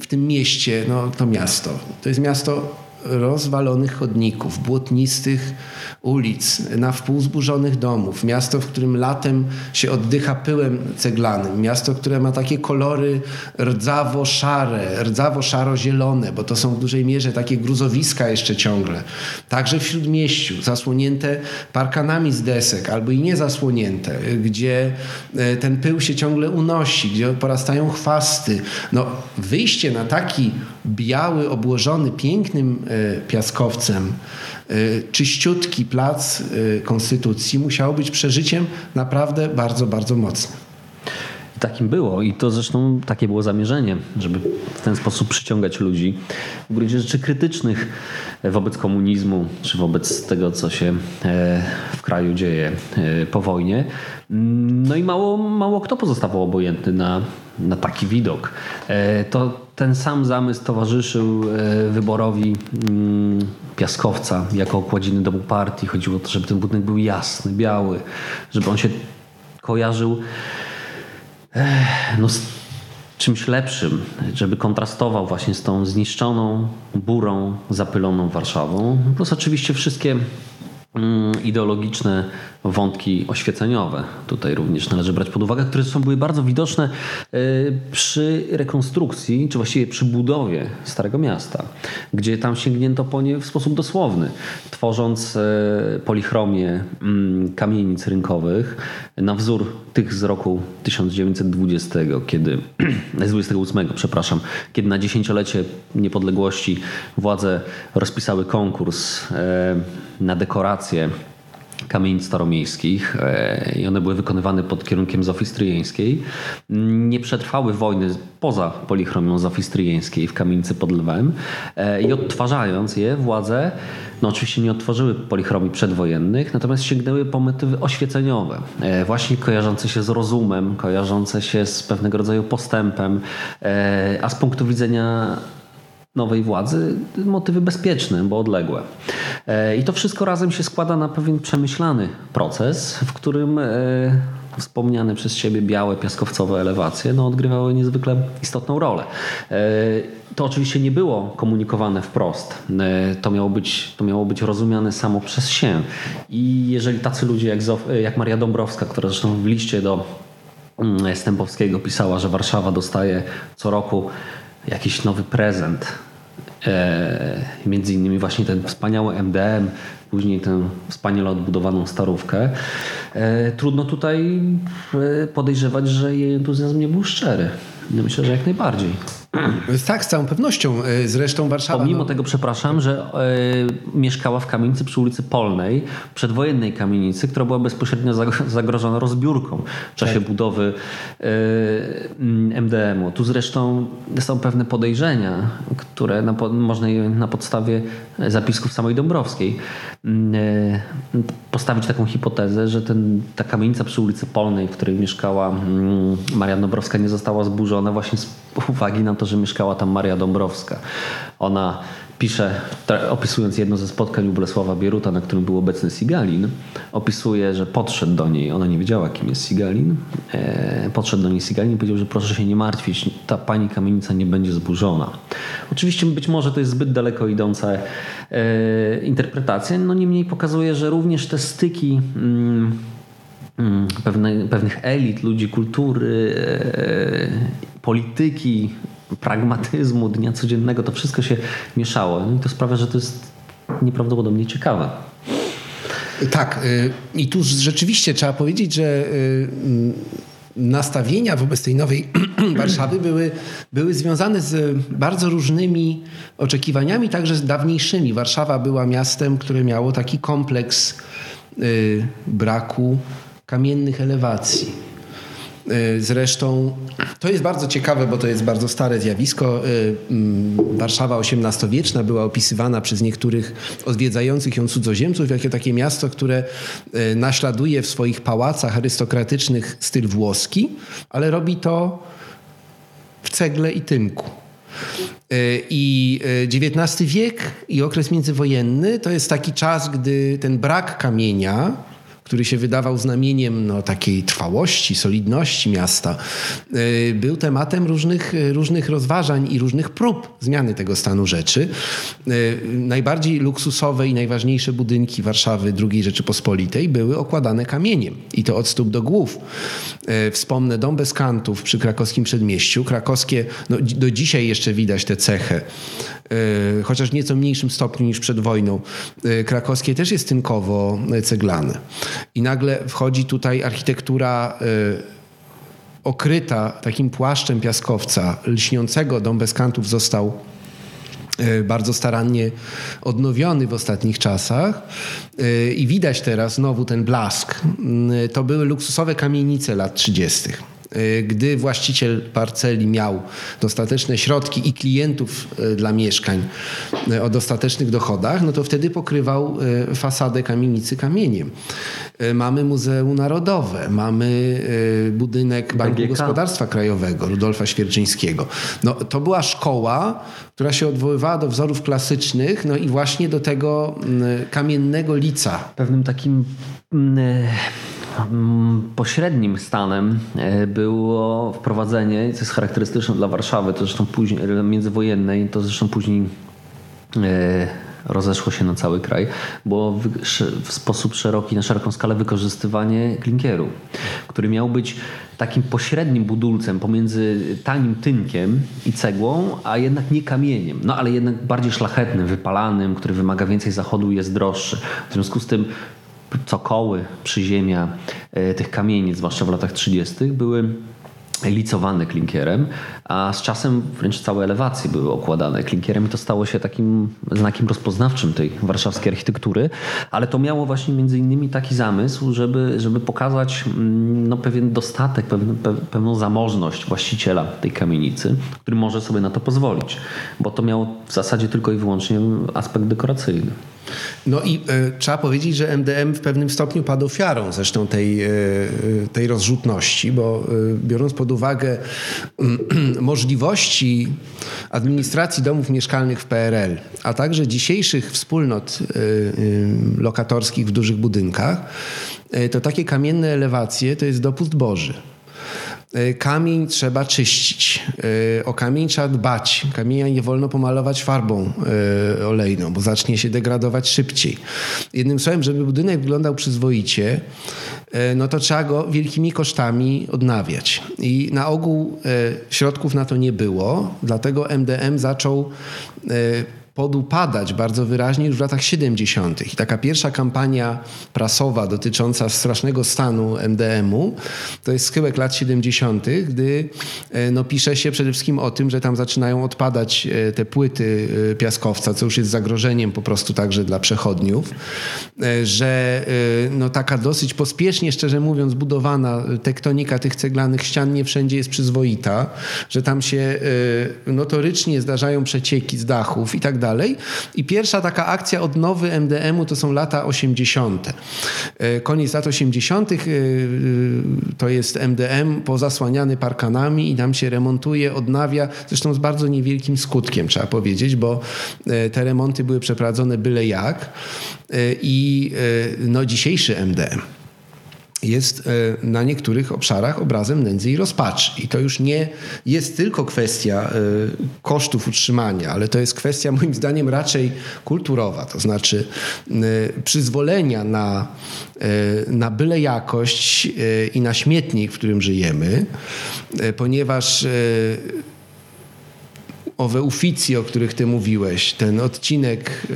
w tym mieście, no to miasto, to jest miasto rozwalonych chodników, błotnistych ulic, na wpół zburzonych domów. Miasto, w którym latem się oddycha pyłem ceglanym. Miasto, które ma takie kolory rdzawo-szare, rdzawo-szaro-zielone, bo to są w dużej mierze takie gruzowiska jeszcze ciągle. Także w Śródmieściu, zasłonięte parkanami z desek, albo i nie zasłonięte, gdzie e, ten pył się ciągle unosi, gdzie porastają chwasty. No, wyjście na taki biały, obłożony pięknym e, piaskowcem, e, czyściutki plac e, Konstytucji musiał być przeżyciem naprawdę bardzo, bardzo mocnym. Takim było i to zresztą takie było zamierzenie, żeby w ten sposób przyciągać ludzi w gruncie rzeczy krytycznych wobec komunizmu, czy wobec tego, co się w kraju dzieje po wojnie. No i mało, mało kto pozostawał obojętny na, na taki widok. To ten sam zamysł towarzyszył e, wyborowi mm, Piaskowca jako okładziny domu partii. Chodziło o to, żeby ten budynek był jasny, biały, żeby on się kojarzył no, z czymś lepszym, żeby kontrastował właśnie z tą zniszczoną, burą, zapyloną Warszawą. Plus oczywiście wszystkie Mm, ideologiczne wątki oświeceniowe. Tutaj również należy brać pod uwagę, które są były bardzo widoczne e, przy rekonstrukcji, czy właściwie przy budowie Starego Miasta, gdzie tam sięgnięto po nie w sposób dosłowny, tworząc e, polichromię mm, kamienic rynkowych na wzór tych z roku 1920, kiedy, (clears throat) z 28, przepraszam, kiedy na dziesięciolecie niepodległości władze rozpisały konkurs e, na dekoracje kamienic staromiejskich e, i one były wykonywane pod kierunkiem Zofii Stryjeńskiej. Nie przetrwały wojny poza polichromią Zofii Stryjeńskiej w kamienicy pod Lwem e, i odtwarzając je władze no oczywiście nie otworzyły polichromii przedwojennych, natomiast sięgnęły po motywy oświeceniowe, e, właśnie kojarzące się z rozumem, kojarzące się z pewnego rodzaju postępem, a z punktu widzenia nowej władzy motywy bezpieczne, bo odległe. E, I to wszystko razem się składa na pewien przemyślany proces, w którym e, wspomniane przez Ciebie białe, piaskowcowe elewacje no, odgrywały niezwykle istotną rolę. E, to oczywiście nie było komunikowane wprost. To miało być, to miało być rozumiane samo przez się. I jeżeli tacy ludzie jak, jak Maria Dąbrowska, która zresztą w liście do mm, Stępowskiego pisała, że Warszawa dostaje co roku jakiś nowy prezent. E, między innymi właśnie ten wspaniały MDM, później tę wspaniale odbudowaną starówkę. E, trudno tutaj e, podejrzewać, że jej entuzjazm nie był szczery. Myślę, że jak najbardziej. Tak, z całą pewnością. E, zresztą Warszawa... Pomimo no... tego, przepraszam, że y, mieszkała w kamienicy przy ulicy Polnej, przedwojennej kamienicy, która była bezpośrednio zagrożona rozbiórką w czasie tak. budowy y, e, MDM-u. Tu zresztą są pewne podejrzenia, które na, można je na podstawie zapisków samej Dąbrowskiej y, postawić taką hipotezę, że ten, ta kamienica przy ulicy Polnej, w której mieszkała mm, Maria Dąbrowska nie została zburzona właśnie z uwagi na to, że mieszkała tam Maria Dąbrowska. Ona pisze, opisując jedno ze spotkań u Bolesława Bieruta, na którym był obecny Sigalin, opisuje, że podszedł do niej, ona nie wiedziała, kim jest Sigalin, e, podszedł do niej Sigalin i powiedział, że proszę się nie martwić, ta pani kamienica nie będzie zburzona. Oczywiście być może to jest zbyt daleko idąca e, interpretacja, no niemniej pokazuje, że również te styki mm, mm pewne, pewnych elit, ludzi kultury, e, polityki, pragmatyzmu dnia codziennego, to wszystko się mieszało. No i to sprawia, że to jest nieprawdopodobnie ciekawe. Tak. Y, I tu rzeczywiście trzeba powiedzieć, że y, nastawienia wobec tej nowej (clears throat) Warszawy były, były związane z bardzo różnymi oczekiwaniami, także z dawniejszymi. Warszawa była miastem, które miało taki kompleks y, braku kamiennych elewacji. Y, zresztą to jest bardzo ciekawe, bo to jest bardzo stare zjawisko. Y, mm, Warszawa XVIII-wieczna była opisywana przez niektórych odwiedzających ją cudzoziemców jako takie miasto, które y, naśladuje w swoich pałacach arystokratycznych styl włoski, ale robi to w cegle i tynku. I XIX wiek i okres międzywojenny to jest taki czas, gdy ten brak kamienia, który się wydawał znamieniem no, takiej trwałości, solidności miasta, y, był tematem różnych, różnych rozważań i różnych prób zmiany tego stanu rzeczy. Y, najbardziej luksusowe i najważniejsze budynki Warszawy II Rzeczypospolitej były okładane kamieniem i to od stóp do głów. Y, wspomnę Dom bez kantów przy krakowskim przedmieściu. Krakowskie, no, do dzisiaj jeszcze widać tę cechę, chociaż w nieco mniejszym stopniu niż przed wojną. Krakowskie też jest tynkowo ceglane. I nagle wchodzi tutaj architektura okryta takim płaszczem piaskowca, lśniącego. Dom bez kantów został bardzo starannie odnowiony w ostatnich czasach i widać teraz znowu ten blask. To były luksusowe kamienice lat 30. Y, gdy właściciel parceli miał dostateczne środki i klientów y, dla mieszkań y, o dostatecznych dochodach, no to wtedy pokrywał fasadę kamienicy kamieniem. Mamy Muzeum Narodowe, mamy budynek Banku BGK. Gospodarstwa Krajowego Rudolfa Świerczyńskiego. No, to była szkoła, która się odwoływała do wzorów klasycznych, no i właśnie do tego mm, kamiennego lica. Pewnym takim mm, pośrednim stanem e, było wprowadzenie, co jest charakterystyczne dla Warszawy, to zresztą później, międzywojennej, to zresztą później e, rozeszło się na cały kraj, było w sposób szeroki, na szeroką skalę wykorzystywanie klinkieru, który miał być takim pośrednim budulcem pomiędzy tanim tynkiem i cegłą, a jednak nie kamieniem, no ale jednak bardziej szlachetnym, wypalanym, który wymaga więcej zachodu i jest droższy. W związku z tym cokoły, przyziemia e, tych kamieni, zwłaszcza w latach 30., były licowane klinkierem, a z czasem wręcz całe elewacje były okładane klinkierem i to stało się takim znakiem rozpoznawczym tej warszawskiej architektury, ale to miało właśnie między innymi taki zamysł, żeby, żeby pokazać mm, no, pewien dostatek, pewną zamożność właściciela tej kamienicy, który może sobie na to pozwolić, bo to miało w zasadzie tylko i wyłącznie aspekt dekoracyjny. No i e, trzeba powiedzieć, że MDM w pewnym stopniu padł ofiarą zresztą tej, e, tej rozrzutności, bo e, biorąc pod uwagę (clears throat) możliwości administracji domów mieszkalnych w PRL, a także dzisiejszych wspólnot lokatorskich w dużych budynkach, to takie kamienne elewacje to jest dopust Boży. E, kamień trzeba czyścić, e, o kamień trzeba dbać. Kamienia nie wolno pomalować farbą e, olejną, bo zacznie się degradować szybciej. Jednym słowem, żeby budynek wyglądał przyzwoicie, no to trzeba go wielkimi kosztami odnawiać. I na ogół środków na to nie było, dlatego MDM zaczął podupadać bardzo wyraźnie już w latach 70. I taka pierwsza kampania prasowa dotycząca strasznego stanu MDM-u to jest schyłek lat 70., gdy e, no, pisze się przede wszystkim o tym, że tam zaczynają odpadać e, te płyty e, piaskowca, co już jest zagrożeniem po prostu także dla przechodniów, że no, taka dosyć pospiesznie, szczerze mówiąc, budowana tektonika tych ceglanych ścian nie wszędzie jest przyzwoita, że tam się notorycznie zdarzają przecieki z dachów i tak dalej dalej. I pierwsza taka akcja odnowy MDM-u to są lata 80. E, koniec lat 80. E, e, to jest MDM pozasłaniany parkanami i tam się remontuje, odnawia, zresztą z bardzo niewielkim skutkiem trzeba powiedzieć, bo te remonty były przeprowadzone byle jak. I no, dzisiejszy MDM jest e, na niektórych obszarach obrazem nędzy i rozpaczy. I to już nie jest tylko kwestia e, kosztów utrzymania, ale to jest kwestia moim zdaniem raczej kulturowa, to znaczy e, przyzwolenia na, na byle jakość i na śmietnik, w którym żyjemy, ponieważ owe uficji, o których ty mówiłeś, ten odcinek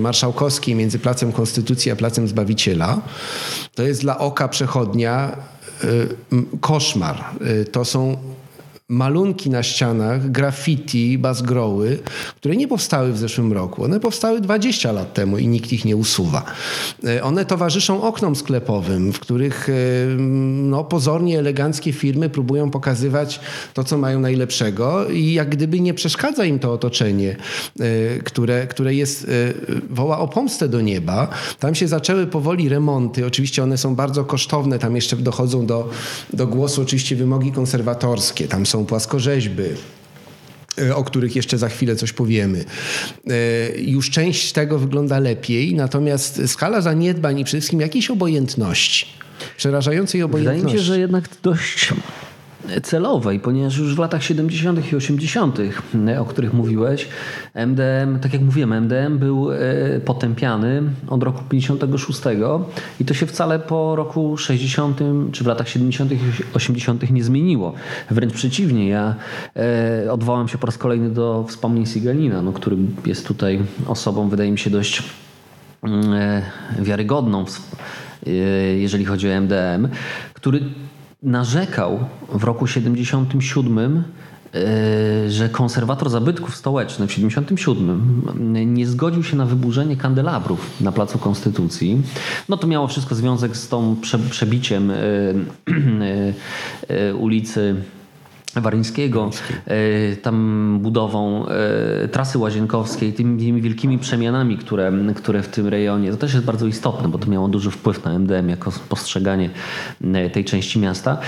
marszałkowski między Placem Konstytucji a Placem Zbawiciela, to jest dla oka przechodnia koszmar. To są malunki na ścianach, graffiti, bazgroły, które nie powstały w zeszłym roku. One powstały 20 lat temu i nikt ich nie usuwa. E, one towarzyszą oknom sklepowym, w których e, no, pozornie eleganckie firmy próbują pokazywać to, co mają najlepszego i jak gdyby nie przeszkadza im to otoczenie, e, które, które jest, woła o pomstę do nieba. Tam się zaczęły powoli remonty. Oczywiście one są bardzo kosztowne. Tam jeszcze dochodzą do, do głosu oczywiście wymogi konserwatorskie. Tam są są płaskorzeźby, e, o których jeszcze za chwilę coś powiemy. E, już część tego wygląda lepiej, natomiast skala zaniedbań i przede wszystkim jakiejś obojętności, przerażającej obojętności. Wydaje mi się, że jednak dość celowej, ponieważ już w latach 70. i 80., o których mówiłeś, MDM, tak jak mówiłem, MDM był e, potępiany od roku 56 i to się wcale po roku 60. czy w latach 70. i 80. nie zmieniło. Wręcz przeciwnie, ja e, odwołam się po raz kolejny do wspomnień Sigalina, no, który jest tutaj osobą, wydaje mi się, dość mm, e, wiarygodną, jeżeli chodzi o MDM, który narzekał w roku 77 e, że konserwator zabytków stołecznych w 77 nie zgodził się na wyburzenie kandelabrów na Placu Konstytucji. No to miało wszystko związek z tą przebiciem e, e, ulicy Waryńskiego, e, tam budową e, trasy łazienkowskiej, tymi, wielkimi przemianami, które, które w tym rejonie, to też jest bardzo istotne, bo to miało duży wpływ na MDM jako postrzeganie e, tej części miasta.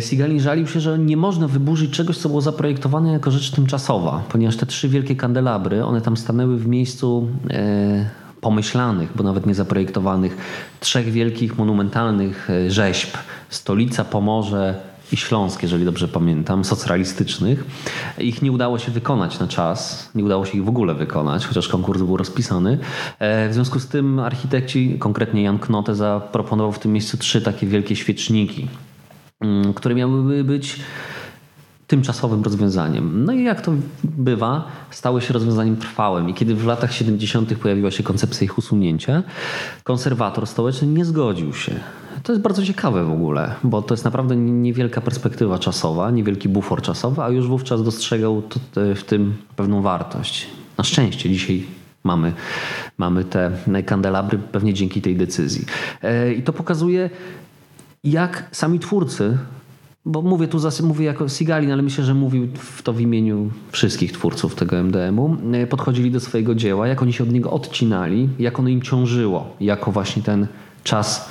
Sigalin żalił się, że nie można wyburzyć czegoś, co było zaprojektowane jako rzecz tymczasowa, ponieważ te trzy wielkie kandelabry, one tam stanęły w miejscu pomyślanych, bo nawet nie zaprojektowanych, trzech wielkich monumentalnych rzeźb. Stolica, Pomorze, i Śląsk, jeżeli dobrze pamiętam, socrealistycznych. Ich nie udało się wykonać na czas, nie udało się ich w ogóle wykonać, chociaż konkurs był rozpisany. E, w związku z tym architekci, konkretnie Jan Knote, zaproponował w tym miejscu trzy takie wielkie świeczniki, mm, które miałyby być tymczasowym rozwiązaniem. No i jak to bywa, stały się rozwiązaniem trwałym. I kiedy w latach 70. pojawiła się koncepcja ich usunięcia, konserwator stołeczny nie zgodził się. To jest bardzo ciekawe w ogóle, bo to jest naprawdę niewielka perspektywa czasowa, niewielki bufor czasowy, a już wówczas dostrzegał w tym pewną wartość. Na szczęście dzisiaj mamy, mamy te kandelabry pewnie dzięki tej decyzji. E, I to pokazuje, jak sami twórcy bo mówię tu mówię jako Sigalin, ale myślę, że mówił to w imieniu wszystkich twórców tego MDM-u, e, podchodzili do swojego dzieła, jak oni się od niego odcinali, jak ono im ciążyło, jako właśnie ten czas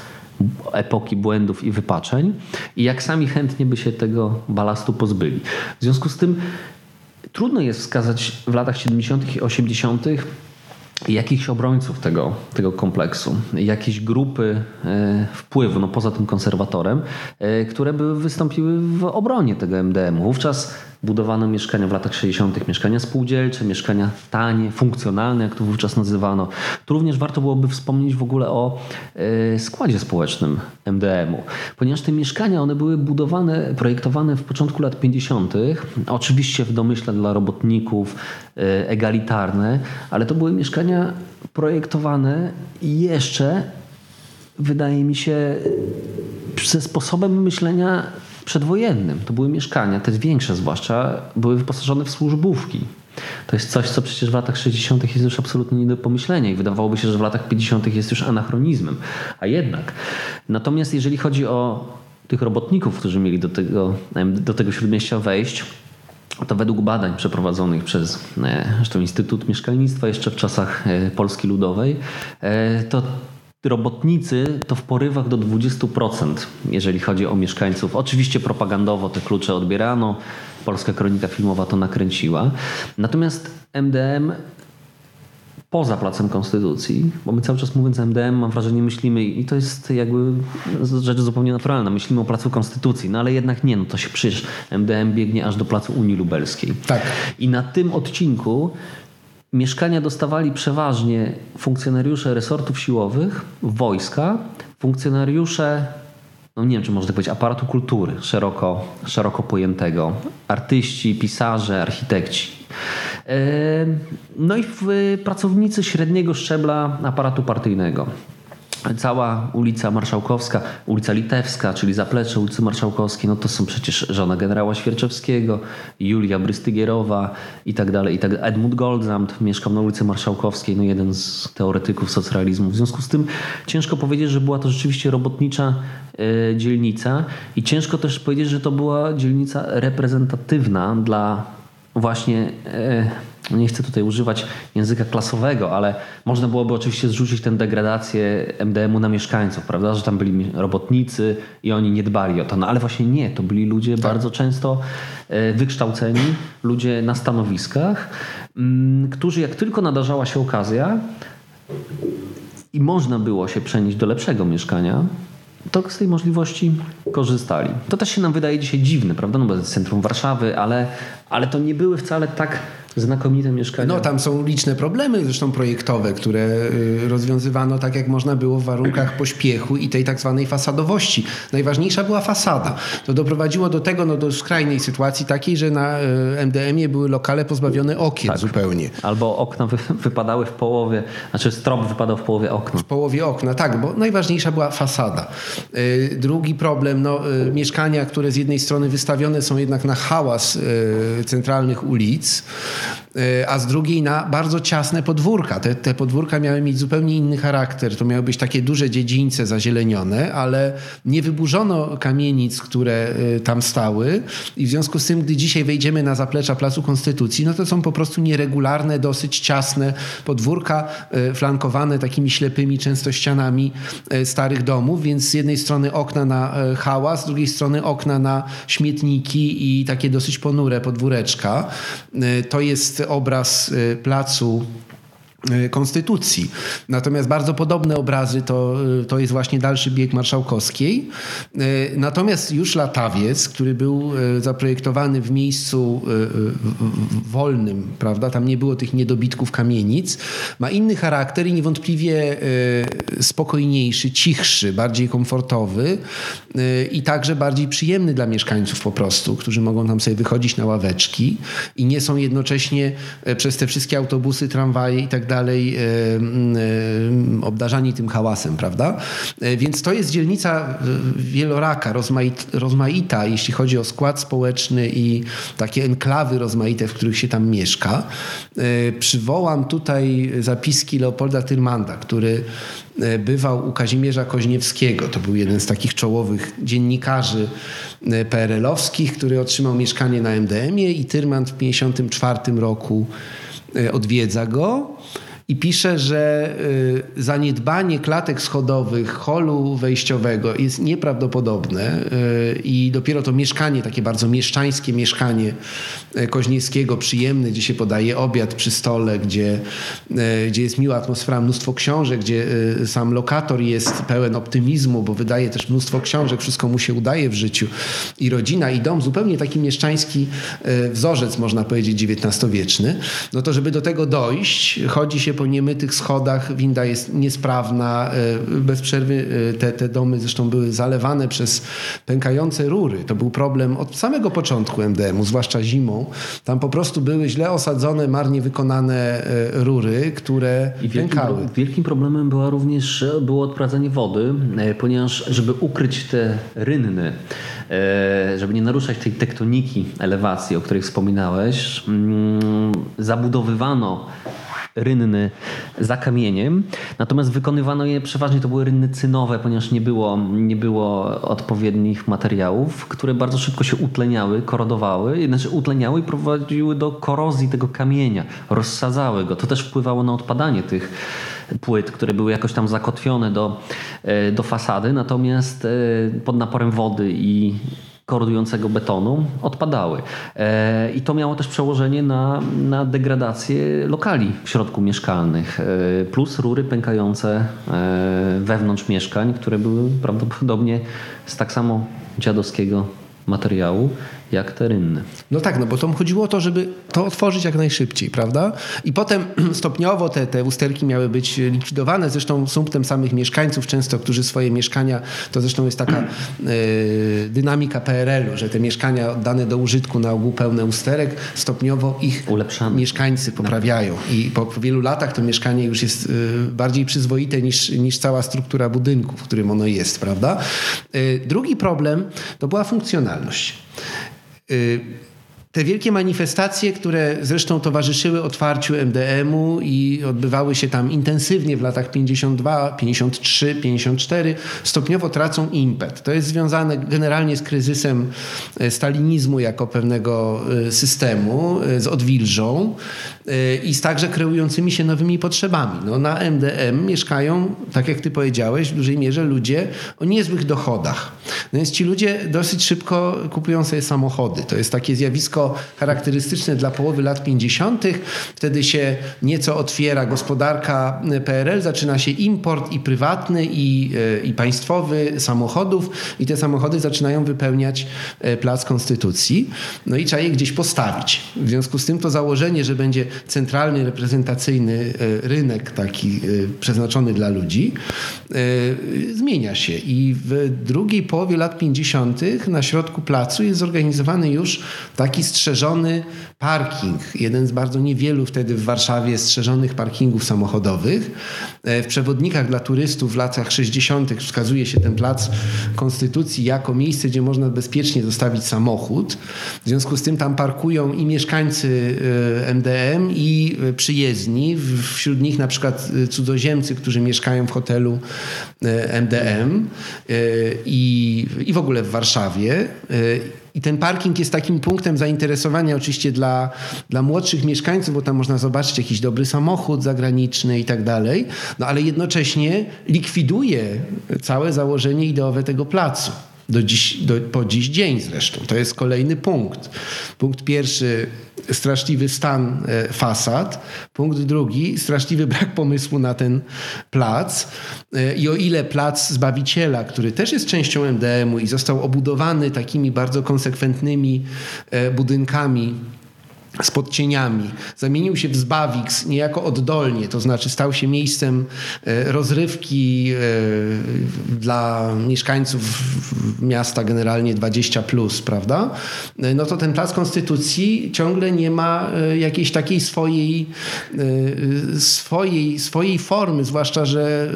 epoki błędów i wypaczeń i jak sami chętnie by się tego balastu pozbyli. W związku z tym trudno jest wskazać w latach 70. i 80 jakichś obrońców tego, tego kompleksu, jakieś grupy e, wpływu, no poza tym konserwatorem, e, które by wystąpiły w obronie tego MDM-u. Wówczas budowano mieszkania w latach 60., mieszkania spółdzielcze, mieszkania tanie, funkcjonalne, jak to wówczas nazywano. Tu również warto byłoby wspomnieć w ogóle o e, składzie społecznym MDM-u, ponieważ te mieszkania, one były budowane, projektowane w początku lat 50., oczywiście w domyśle dla robotników, e, egalitarne, ale to były mieszkania projektowane jeszcze, wydaje mi się, ze sposobem myślenia przedwojennym. To były mieszkania, te większe zwłaszcza, były wyposażone w służbówki. To jest coś, co przecież w latach 60. jest już absolutnie nie do pomyślenia i wydawałoby się, że w latach 50. jest już anachronizmem. A jednak. Natomiast jeżeli chodzi o tych robotników, którzy mieli do tego, do tego śródmieścia wejść, to według badań przeprowadzonych przez e, Instytut Mieszkalnictwa jeszcze w czasach e, Polski Ludowej, e, to robotnicy to w porywach do 20%, jeżeli chodzi o mieszkańców. Oczywiście propagandowo te klucze odbierano, Polska Kronika Filmowa to nakręciła. Natomiast MDM poza Placem Konstytucji, bo my cały czas mówiąc MDM mam wrażenie myślimy i to jest jakby rzecz zupełnie naturalna, myślimy o Placu Konstytucji, no ale jednak nie, no to się przecież MDM biegnie aż do Placu Unii Lubelskiej. Tak. I na tym odcinku Mieszkania dostawali przeważnie funkcjonariusze resortów siłowych, wojska, funkcjonariusze, no nie wiem czy można tak powiedzieć, aparatu kultury szeroko, szeroko pojętego, artyści, pisarze, architekci. No i pracownicy średniego szczebla aparatu partyjnego. Cała ulica Marszałkowska, ulica Litewska, czyli zaplecze ulicy Marszałkowskiej, no to są przecież żona generała Świerczewskiego, Julia Brystygierowa i tak dalej, i tak. Edmund Goldsamt mieszkał na ulicy Marszałkowskiej, no jeden z teoretyków socrealizmu. W związku z tym ciężko powiedzieć, że była to rzeczywiście robotnicza e, dzielnica i ciężko też powiedzieć, że to była dzielnica reprezentatywna dla właśnie e, nie chcę tutaj używać języka klasowego, ale można byłoby oczywiście zrzucić tę degradację MDM-u na mieszkańców, prawda? Że tam byli robotnicy i oni nie dbali o to. No ale właśnie nie, to byli ludzie tak. bardzo często e, wykształceni, ludzie na stanowiskach, mm, którzy jak tylko nadarzała się okazja i można było się przenieść do lepszego mieszkania, to z tej możliwości korzystali. To też się nam wydaje dzisiaj dziwne, prawda? No bo jest centrum Warszawy, ale, ale to nie były wcale tak znakomite mieszkania. No tam są liczne problemy zresztą projektowe, które y, rozwiązywano tak jak można było w warunkach pośpiechu i tej tak zwanej fasadowości. Najważniejsza była fasada. To doprowadziło do tego, no do skrajnej sytuacji takiej, że na y, MDM-ie były lokale pozbawione okien tak. zupełnie. Albo okna wy, wypadały w połowie, znaczy strop wypadał w połowie okna. W połowie okna, tak, bo najważniejsza była fasada. Y, drugi problem, no mieszkania, które z jednej strony wystawione są jednak na hałas centralnych ulic, a z drugiej na bardzo ciasne podwórka. Te, te podwórka miały mieć zupełnie inny charakter. To miały być takie duże dziedzińce zazielenione, ale nie wyburzono kamienic, które e, tam stały i w związku z tym, gdy dzisiaj wejdziemy na zaplecza Placu Konstytucji, no to są po prostu nieregularne, dosyć ciasne podwórka e, flankowane takimi ślepymi często ścianami starych domów, więc z jednej strony okna na hałas, z drugiej strony okna na śmietniki i takie dosyć ponure podwóreczka. To jest obraz y, placu konstytucji. Natomiast bardzo podobne obrazy to, y, to jest właśnie dalszy bieg marszałkowskiej. Y, natomiast już latawiec, który był zaprojektowany w miejscu wolnym, prawda, tam nie było tych niedobitków kamienic, ma inny charakter i niewątpliwie spokojniejszy, cichszy, bardziej komfortowy i także bardziej przyjemny dla mieszkańców po prostu, którzy mogą tam sobie wychodzić na ławeczki i nie są jednocześnie przez te wszystkie autobusy, tramwaje i tak dalej e, e, obdarzani tym hałasem, prawda? E, więc to jest dzielnica wieloraka, rozmaita, jeśli chodzi o skład społeczny i takie enklawy rozmaite, w których się tam mieszka. Przywołam tutaj zapiski Leopolda Tyrmanda, który bywał u Kazimierza Koźniewskiego. To był jeden z takich czołowych dziennikarzy PRL-owskich, który otrzymał mieszkanie na MDM-ie i Tyrmand w 1954 roku odwiedza go i pisze, że y, zaniedbanie klatek schodowych, holu wejściowego jest nieprawdopodobne y, i dopiero to mieszkanie, takie bardzo mieszczańskie mieszkanie y, Koźniewskiego, przyjemne, gdzie się podaje obiad przy stole, gdzie, gdzie jest miła atmosfera, mnóstwo książek, gdzie sam lokator jest pełen optymizmu, bo wydaje też mnóstwo książek, wszystko mu się udaje w życiu. I rodzina i dom, zupełnie taki mieszczański wzorzec, można powiedzieć, XIX-wieczny, no to żeby do tego dojść, chodzi się po niemytych schodach, winda jest niesprawna, e, bez przerwy e, te, te domy zresztą były zalewane przez pękające rury. To był problem od samego początku MDM-u, zwłaszcza zimą. Tam po prostu były źle osadzone, marnie wykonane e, rury, które I wielkim, pękały. Wielkim problemem była również było odprowadzanie wody, ponieważ żeby ukryć te rynny, żeby nie naruszać tej tektoniki elewacji, o której wspominałeś, mm, zabudowywano rynny za kamieniem, natomiast wykonywano je przeważnie to były rynny cynowe, ponieważ nie było, nie było odpowiednich materiałów, które bardzo szybko się utleniały, korodowały, znaczy utleniały i prowadziły do korozji tego kamienia, rozsadzały go. To też wpływało na odpadanie tych płyt, które były jakoś tam zakotwione do, e, do fasady, natomiast e, pod naporem wody i korodującego betonu odpadały. E, I to miało też przełożenie na, na degradację lokali w środku mieszkalnych, e, plus rury pękające e, wewnątrz mieszkań, które były prawdopodobnie z tak samo dziadowskiego materiału jak te rynny. No tak, no bo to chodziło o to, żeby to otworzyć jak najszybciej, prawda? I potem (clears throat) stopniowo te, te usterki miały być likwidowane, zresztą sumptem samych mieszkańców często, którzy swoje mieszkania, to zresztą jest taka y, (clears throat) dynamika PRL-u, że te mieszkania oddane do użytku na ogół pełne usterek, stopniowo ich Ulepszane. mieszkańcy poprawiają i po, po wielu latach to mieszkanie już jest y, bardziej przyzwoite niż, niż cała struktura budynku, w którym ono jest, prawda? Y, drugi problem to była funkcjonalność. Te wielkie manifestacje, które zresztą towarzyszyły otwarciu MDM-u i odbywały się tam intensywnie w latach 52, 53, 54, stopniowo tracą impet. To jest związane generalnie z kryzysem e, stalinizmu jako pewnego e, systemu, e, z odwilżą i z także kreującymi się nowymi potrzebami. No, na MDM mieszkają, tak jak ty powiedziałeś, w dużej mierze ludzie o niezłych dochodach. No więc ci ludzie dosyć szybko kupują sobie samochody. To jest takie zjawisko charakterystyczne dla połowy lat 50. Wtedy się nieco otwiera gospodarka PRL, zaczyna się import i prywatny, i, e, i państwowy samochodów, i te samochody zaczynają wypełniać e, plac Konstytucji. No i trzeba je gdzieś postawić. W związku z tym to założenie, że będzie centralny, reprezentacyjny e, rynek taki przeznaczony dla ludzi, zmienia się. I w drugiej połowie lat 50. na środku placu jest zorganizowany już taki strzeżony parking. Jeden z bardzo niewielu wtedy w Warszawie strzeżonych parkingów samochodowych. E, w przewodnikach dla turystów w latach 60. wskazuje się ten plac Konstytucji jako miejsce, gdzie można bezpiecznie zostawić samochód. W związku z tym tam parkują i mieszkańcy MDM, e, i e, przyjezdni. Wśród nich na przykład cudzoziemcy, którzy mieszkają w hotelu MDM i, i w ogóle w Warszawie. I ten parking jest takim punktem zainteresowania oczywiście dla, dla młodszych mieszkańców, bo tam można zobaczyć jakiś dobry samochód zagraniczny i tak dalej, no ale jednocześnie likwiduje całe założenie ideowe tego placu. Do dziś, do, po dziś dzień zresztą. To jest kolejny punkt. Punkt pierwszy, straszliwy stan e, fasad. Punkt drugi, straszliwy (laughs) brak pomysłu na ten plac. E, I o ile plac Zbawiciela, który też jest częścią MDM-u i został obudowany takimi bardzo konsekwentnymi e, budynkami, z podcieniami. Zamienił się w Zbawix niejako oddolnie, to znaczy stał się miejscem e, rozrywki e, dla mieszkańców miasta generalnie 20+, plus, prawda? E, no to ten Plac Konstytucji ciągle nie ma jakiejś takiej swojej, swojej, swojej formy, zwłaszcza, że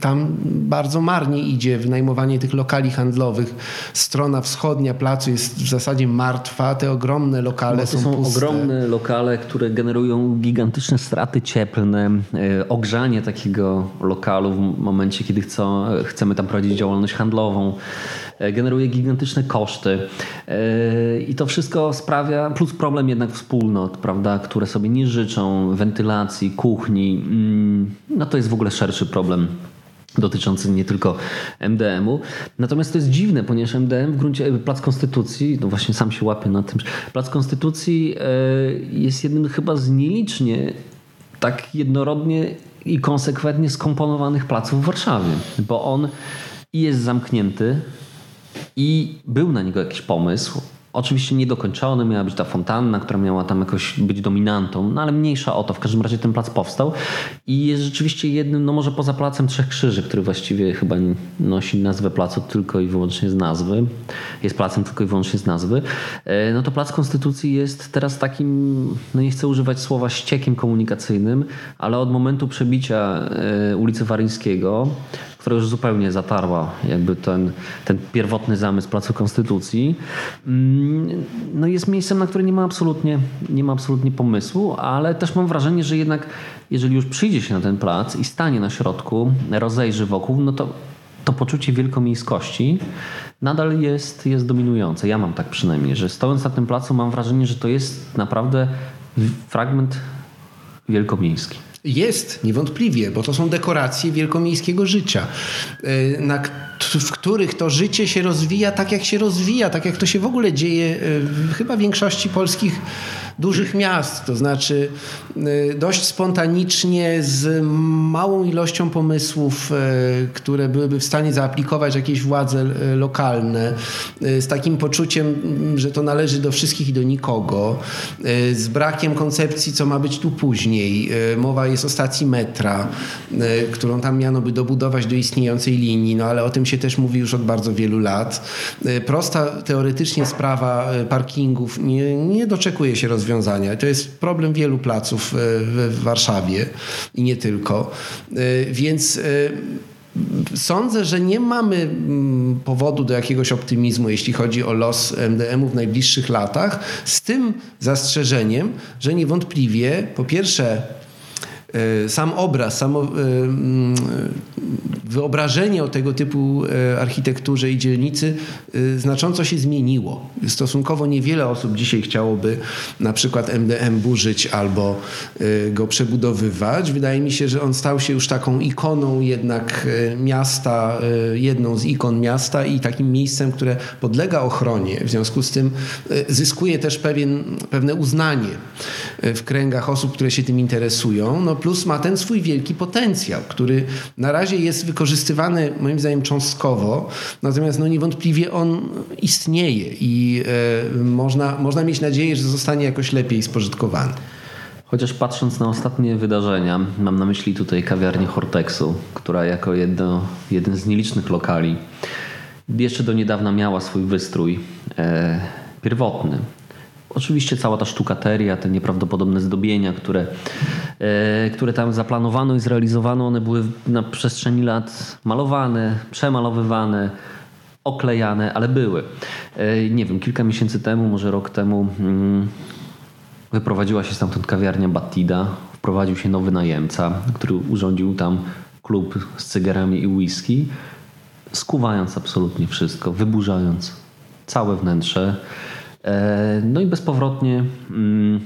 tam bardzo marnie idzie wynajmowanie tych lokali handlowych. Strona wschodnia placu jest w zasadzie martwa, te ogromne lokale są, są puste. Ogromne ogromne lokale, które generują gigantyczne straty cieplne, e, ogrzanie takiego lokalu w momencie, kiedy chcą, chcemy tam prowadzić działalność handlową e, generuje gigantyczne koszty. I to wszystko sprawia, plus problem jednak wspólnot, prawda, które sobie nie życzą wentylacji, kuchni. Mm, no to jest w ogóle szerszy problem dotyczący nie tylko MDM-u. Natomiast to jest dziwne, ponieważ MDM w gruncie Plac Konstytucji, no właśnie sam się łapię na tym, Plac Konstytucji e, jest jednym chyba z nielicznie tak jednorodnie i konsekwentnie skomponowanych placów w Warszawie, bo on i jest zamknięty i był na niego jakiś pomysł, Oczywiście niedokończony, miała być ta fontanna, która miała tam jakoś być dominantą, no ale mniejsza o to. W każdym razie ten plac powstał i jest rzeczywiście jednym, no może poza Placem Trzech Krzyży, który właściwie chyba nosi nazwę placu tylko i wyłącznie z nazwy, jest placem tylko i wyłącznie z nazwy, e, no to Plac Konstytucji jest teraz takim, no nie chcę używać słowa ściekiem komunikacyjnym, ale od momentu przebicia e, ulicy Waryńskiego która już zupełnie zatarła jakby ten, ten pierwotny zamysł Placu Konstytucji, mm, no jest miejscem, na które nie ma, absolutnie, nie ma absolutnie pomysłu, ale też mam wrażenie, że jednak jeżeli już przyjdzie się na ten plac i stanie na środku, rozejrzy wokół, no to to poczucie wielkomiejskości nadal jest, jest dominujące. Ja mam tak przynajmniej, że stojąc na tym placu mam wrażenie, że to jest naprawdę fragment wielkomiejski. Jest, niewątpliwie, bo to są dekoracje wielkomiejskiego życia, e, na, w których to życie się rozwija tak, jak się rozwija, tak jak to się w ogóle dzieje e, w chyba większości polskich dużych miast, to znaczy y, dość spontanicznie z małą ilością pomysłów, y, które byłyby w stanie zaaplikować jakieś władze y, lokalne, z takim poczuciem, że to należy do wszystkich i do nikogo, z brakiem koncepcji, co ma być tu później. Mowa jest o stacji metra, którą tam miano by dobudować do istniejącej linii, no ale o tym się też mówi już od bardzo wielu lat. Prosta teoretycznie sprawa parkingów nie, nie doczekuje się rozwiązania. To jest problem wielu placów e, w Warszawie i nie tylko. E, więc e, Sądzę, że nie mamy mm, powodu do jakiegoś optymizmu, jeśli chodzi o los MDM-u w najbliższych latach, z tym zastrzeżeniem, że niewątpliwie po pierwsze sam obraz, samo e, mm, wyobrażenie o tego typu e, architekturze i dzielnicy znacząco się zmieniło. Stosunkowo niewiele osób dzisiaj chciałoby na przykład MDM burzyć albo go przebudowywać. Wydaje mi się, że on stał się już taką ikoną jednak miasta, jedną z ikon miasta i takim miejscem, które podlega ochronie. W związku z tym zyskuje też pewien, pewne uznanie w kręgach osób, które się tym interesują. No, plus ma ten swój wielki potencjał, który na razie jest wykorzystywany moim zdaniem cząstkowo, natomiast no niewątpliwie on istnieje i e, można, można mieć nadzieję, że zostanie jakoś lepiej spożytkowany. Chociaż patrząc na ostatnie wydarzenia, mam na myśli tutaj kawiarnię Hortexu, która jako jedno, jeden z nielicznych lokali jeszcze do niedawna miała swój wystrój e, pierwotny. Oczywiście cała ta sztukateria, te nieprawdopodobne zdobienia, które, e, które tam zaplanowano i zrealizowano, one były na przestrzeni lat malowane, przemalowywane, oklejane, ale były. E, nie wiem, kilka miesięcy temu, może rok temu mm, wyprowadziła się stamtąd kawiarnia Batida. Wprowadził się nowy najemca, który urządził tam klub z cygarami i whisky, skuwając absolutnie wszystko, wyburzając całe wnętrze. E, no i bezpowrotnie mm,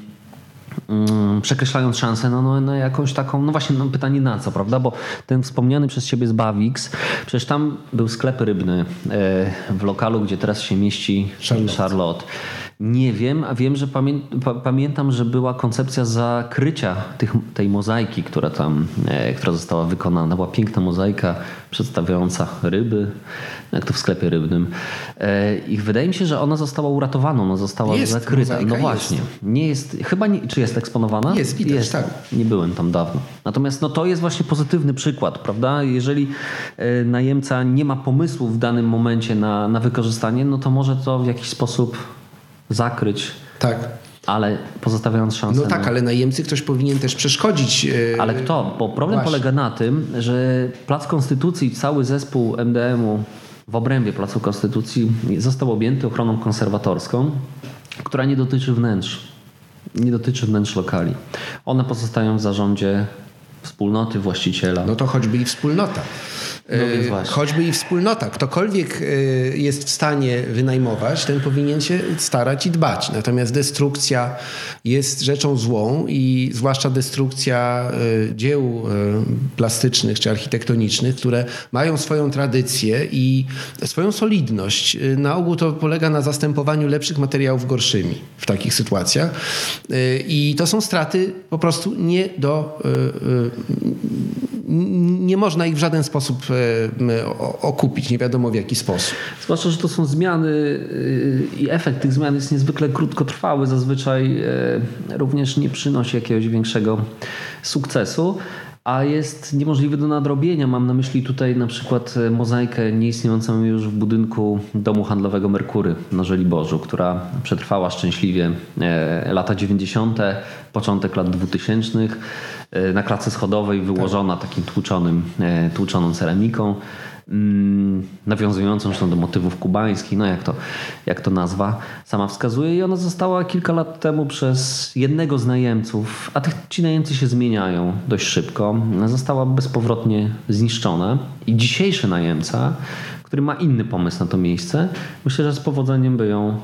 mm, przekreślając szansę no, no, na jakąś taką, no właśnie no pytanie na co, prawda? Bo ten wspomniany przez ciebie z Bawix, przecież tam był sklep rybny e, w lokalu, gdzie teraz się mieści Charlotte. Charlotte. Nie wiem, a wiem, że pamię pamiętam, że była koncepcja zakrycia tych, tej mozaiki, która tam, e, która została wykonana. Była piękna mozaika przedstawiająca ryby, jak to w sklepie rybnym. E, I wydaje mi się, że ona została uratowana, ona została jest, zakryta. No właśnie. Jest. Nie jest, chyba nie, czy jest eksponowana? Jest, widać, jest, tak. Nie byłem tam dawno. Natomiast no, to jest właśnie pozytywny przykład, prawda? Jeżeli e, najemca nie ma pomysłu w danym momencie na, na wykorzystanie, no to może to w jakiś sposób zakryć. Tak. Ale pozostawiając szansę. No tak, na... ale najemcy ktoś powinien też przeszkodzić. E, ale kto? Bo problem Właśnie. polega na tym, że Plac Konstytucji, cały zespół MDM-u w obrębie Placu Konstytucji został objęty ochroną konserwatorską, która nie dotyczy wnętrz. Nie dotyczy wnętrz lokali. One pozostają w zarządzie wspólnoty właściciela. No to choćby i wspólnota. No choćby i wspólnota. Ktokolwiek e, jest w stanie wynajmować, ten powinien się starać i dbać. Natomiast destrukcja jest rzeczą złą i zwłaszcza destrukcja e, dzieł e, plastycznych czy architektonicznych, które mają swoją tradycję i swoją solidność. Na ogół to polega na zastępowaniu lepszych materiałów gorszymi w takich sytuacjach. I to są straty po prostu nie do nie można ich w żaden sposób e, okupić, nie wiadomo w jaki sposób. Zwłaszcza, że to są zmiany y, i efekt tych zmian jest niezwykle krótkotrwały, zazwyczaj e, również nie przynosi jakiegoś większego sukcesu a jest niemożliwy do nadrobienia. Mam na myśli tutaj na przykład e, mozaikę nieistniejącą już w budynku domu handlowego Merkury na Żoliborzu, która przetrwała szczęśliwie lata 90., początek lat 2000 E, na klatce schodowej wyłożona tak. takim tłuczonym, e, tłuczoną ceramiką, mm, nawiązującą zresztą do motywów kubańskich, no jak to, jak to nazwa sama wskazuje. I ona została kilka lat temu przez jednego z najemców, a tych, ci najemcy się zmieniają dość szybko, została bezpowrotnie zniszczona. I dzisiejszy najemca, który ma inny pomysł na to miejsce, myślę, że z powodzeniem by ją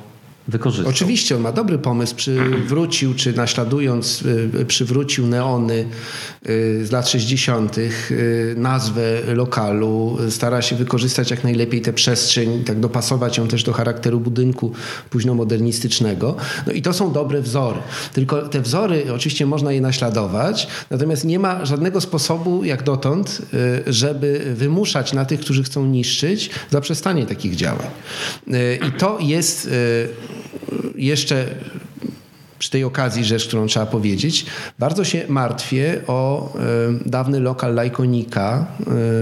wykorzystał. Oczywiście on ma dobry pomysł, przywrócił, czy naśladując, y, przywrócił neony y, z lat 60., y, nazwę lokalu, stara się wykorzystać jak najlepiej tę przestrzeń, tak dopasować ją też do charakteru budynku późnomodernistycznego. No i to są dobre wzory. Tylko te wzory oczywiście można je naśladować, natomiast nie ma żadnego sposobu jak dotąd, żeby wymuszać na tych, którzy chcą niszczyć, zaprzestanie takich działań. I to jest jeszcze przy tej okazji rzecz, którą trzeba powiedzieć. Bardzo się martwię o y, dawny lokal Lajkonika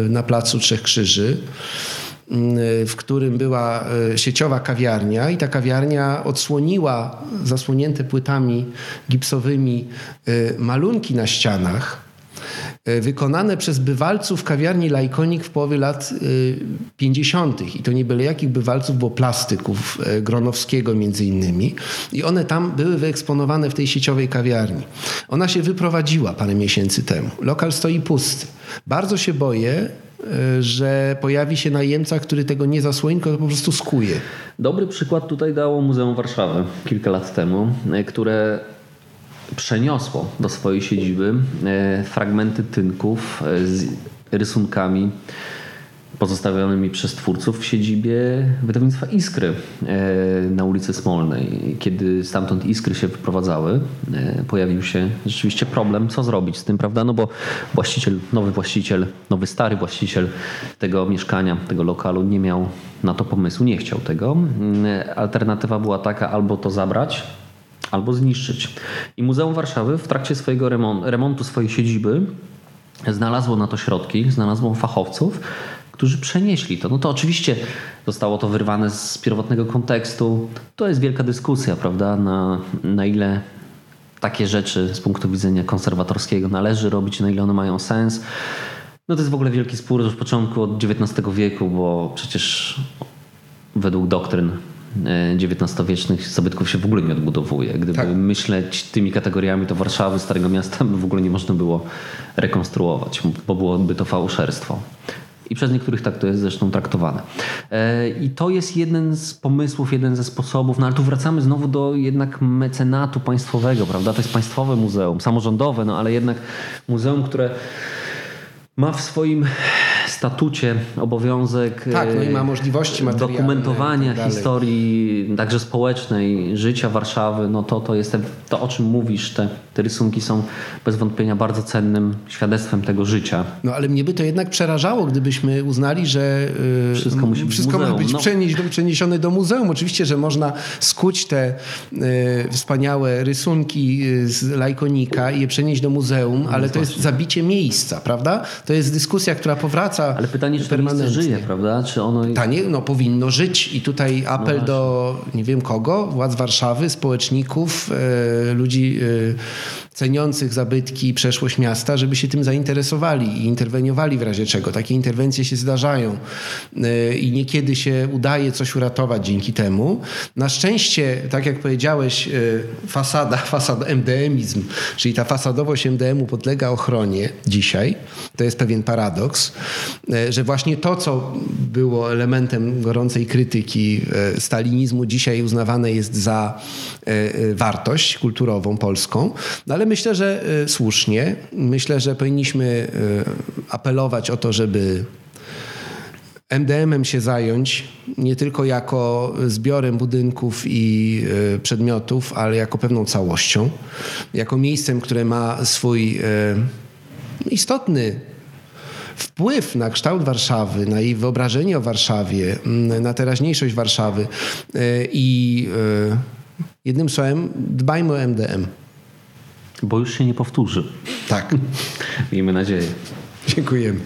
y, na Placu Trzech Krzyży w którym była sieciowa kawiarnia i ta kawiarnia odsłoniła zasłonięte płytami gipsowymi malunki na ścianach E, wykonane przez bywalców kawiarni Lajkonik w połowie lat 50. E, I to nie byle jakich bywalców, bo plastyków e, Gronowskiego między innymi. I one tam były wyeksponowane w tej sieciowej kawiarni. Ona się wyprowadziła parę miesięcy temu. Lokal stoi pusty. Bardzo się boję, że pojawi się najemca, który tego nie zasłoni, tylko po prostu skuje. Dobry przykład tutaj dało Muzeum Warszawy kilka lat temu, które przeniosło do swojej siedziby e, fragmenty tynków e, z rysunkami pozostawionymi przez twórców w siedzibie wydawnictwa Iskry e, na ulicy Smolnej. Kiedy stamtąd Iskry się wyprowadzały, pojawił się rzeczywiście problem, co zrobić z tym, prawda? No bo właściciel, nowy właściciel, nowy stary właściciel tego mieszkania, tego lokalu nie miał na to pomysłu, nie chciał tego. Mm, alternatywa była taka, albo to zabrać, albo zniszczyć. I Muzeum Warszawy w trakcie swojego remontu, swojej siedziby znalazło na to środki, znalazło fachowców, którzy przenieśli to. No to oczywiście zostało to wyrwane z pierwotnego kontekstu. To jest wielka dyskusja, prawda, na, na ile takie rzeczy z punktu widzenia konserwatorskiego należy robić, na ile one mają sens. No to jest w ogóle wielki spór już początku od XIX wieku, bo przecież według doktryn XIX-wiecznych zabytków się w ogóle nie odbudowuje. Gdyby tak. myśleć tymi kategoriami, to Warszawy, Starego Miasta w ogóle nie można było rekonstruować, bo byłoby to fałszerstwo. I przez niektórych tak to jest zresztą traktowane. E, I to jest jeden z pomysłów, jeden ze sposobów, no ale tu wracamy znowu do jednak mecenatu państwowego, prawda? To jest państwowe muzeum, samorządowe, no ale jednak muzeum, które ma w swoim statucie obowiązek tak, no i ma możliwości dokumentowania tak historii także społecznej, życia Warszawy, no to, to jest to, o czym mówisz, te, te rysunki są bez wątpienia bardzo cennym świadectwem tego życia. No ale mnie by to jednak przerażało, gdybyśmy uznali, że yy, wszystko musi być, wszystko być no. przeniesione do muzeum. Oczywiście, że można skuć te yy, wspaniałe rysunki y, z lajkonika i je przenieść do muzeum, no ale to jest zabicie miejsca, prawda? To jest dyskusja, która powraca ale pytanie, czy to miejsce żyje, prawda? Czy ono... Tanie, no powinno żyć. I tutaj apel no do nie wiem kogo, władz Warszawy, społeczników, e, ludzi e, ceniących zabytki i przeszłość miasta, żeby się tym zainteresowali i interweniowali w razie czego. Takie interwencje się zdarzają e, i niekiedy się udaje coś uratować dzięki temu. Na szczęście, tak jak powiedziałeś, e, fasada, (laughs) fasad MDMizm, czyli ta fasadowość MDM-u podlega ochronie dzisiaj. To jest pewien paradoks, e, że właśnie to, co było elementem gorącej krytyki stalinizmu, dzisiaj uznawane jest za wartość kulturową polską. No ale ale myślę, że y, słusznie. Myślę, że powinniśmy y, apelować o to, żeby MDM-em się zająć nie tylko jako zbiorem budynków i y, przedmiotów, ale jako pewną całością, jako miejscem, które ma swój istotny wpływ na kształt Warszawy, na jej wyobrażenie o Warszawie, mm, na teraźniejszość Warszawy i jednym słowem dbajmy o MDM. Bo już się nie powtórzy. Tak. (laughs) Miejmy nadzieję. Dziękujemy.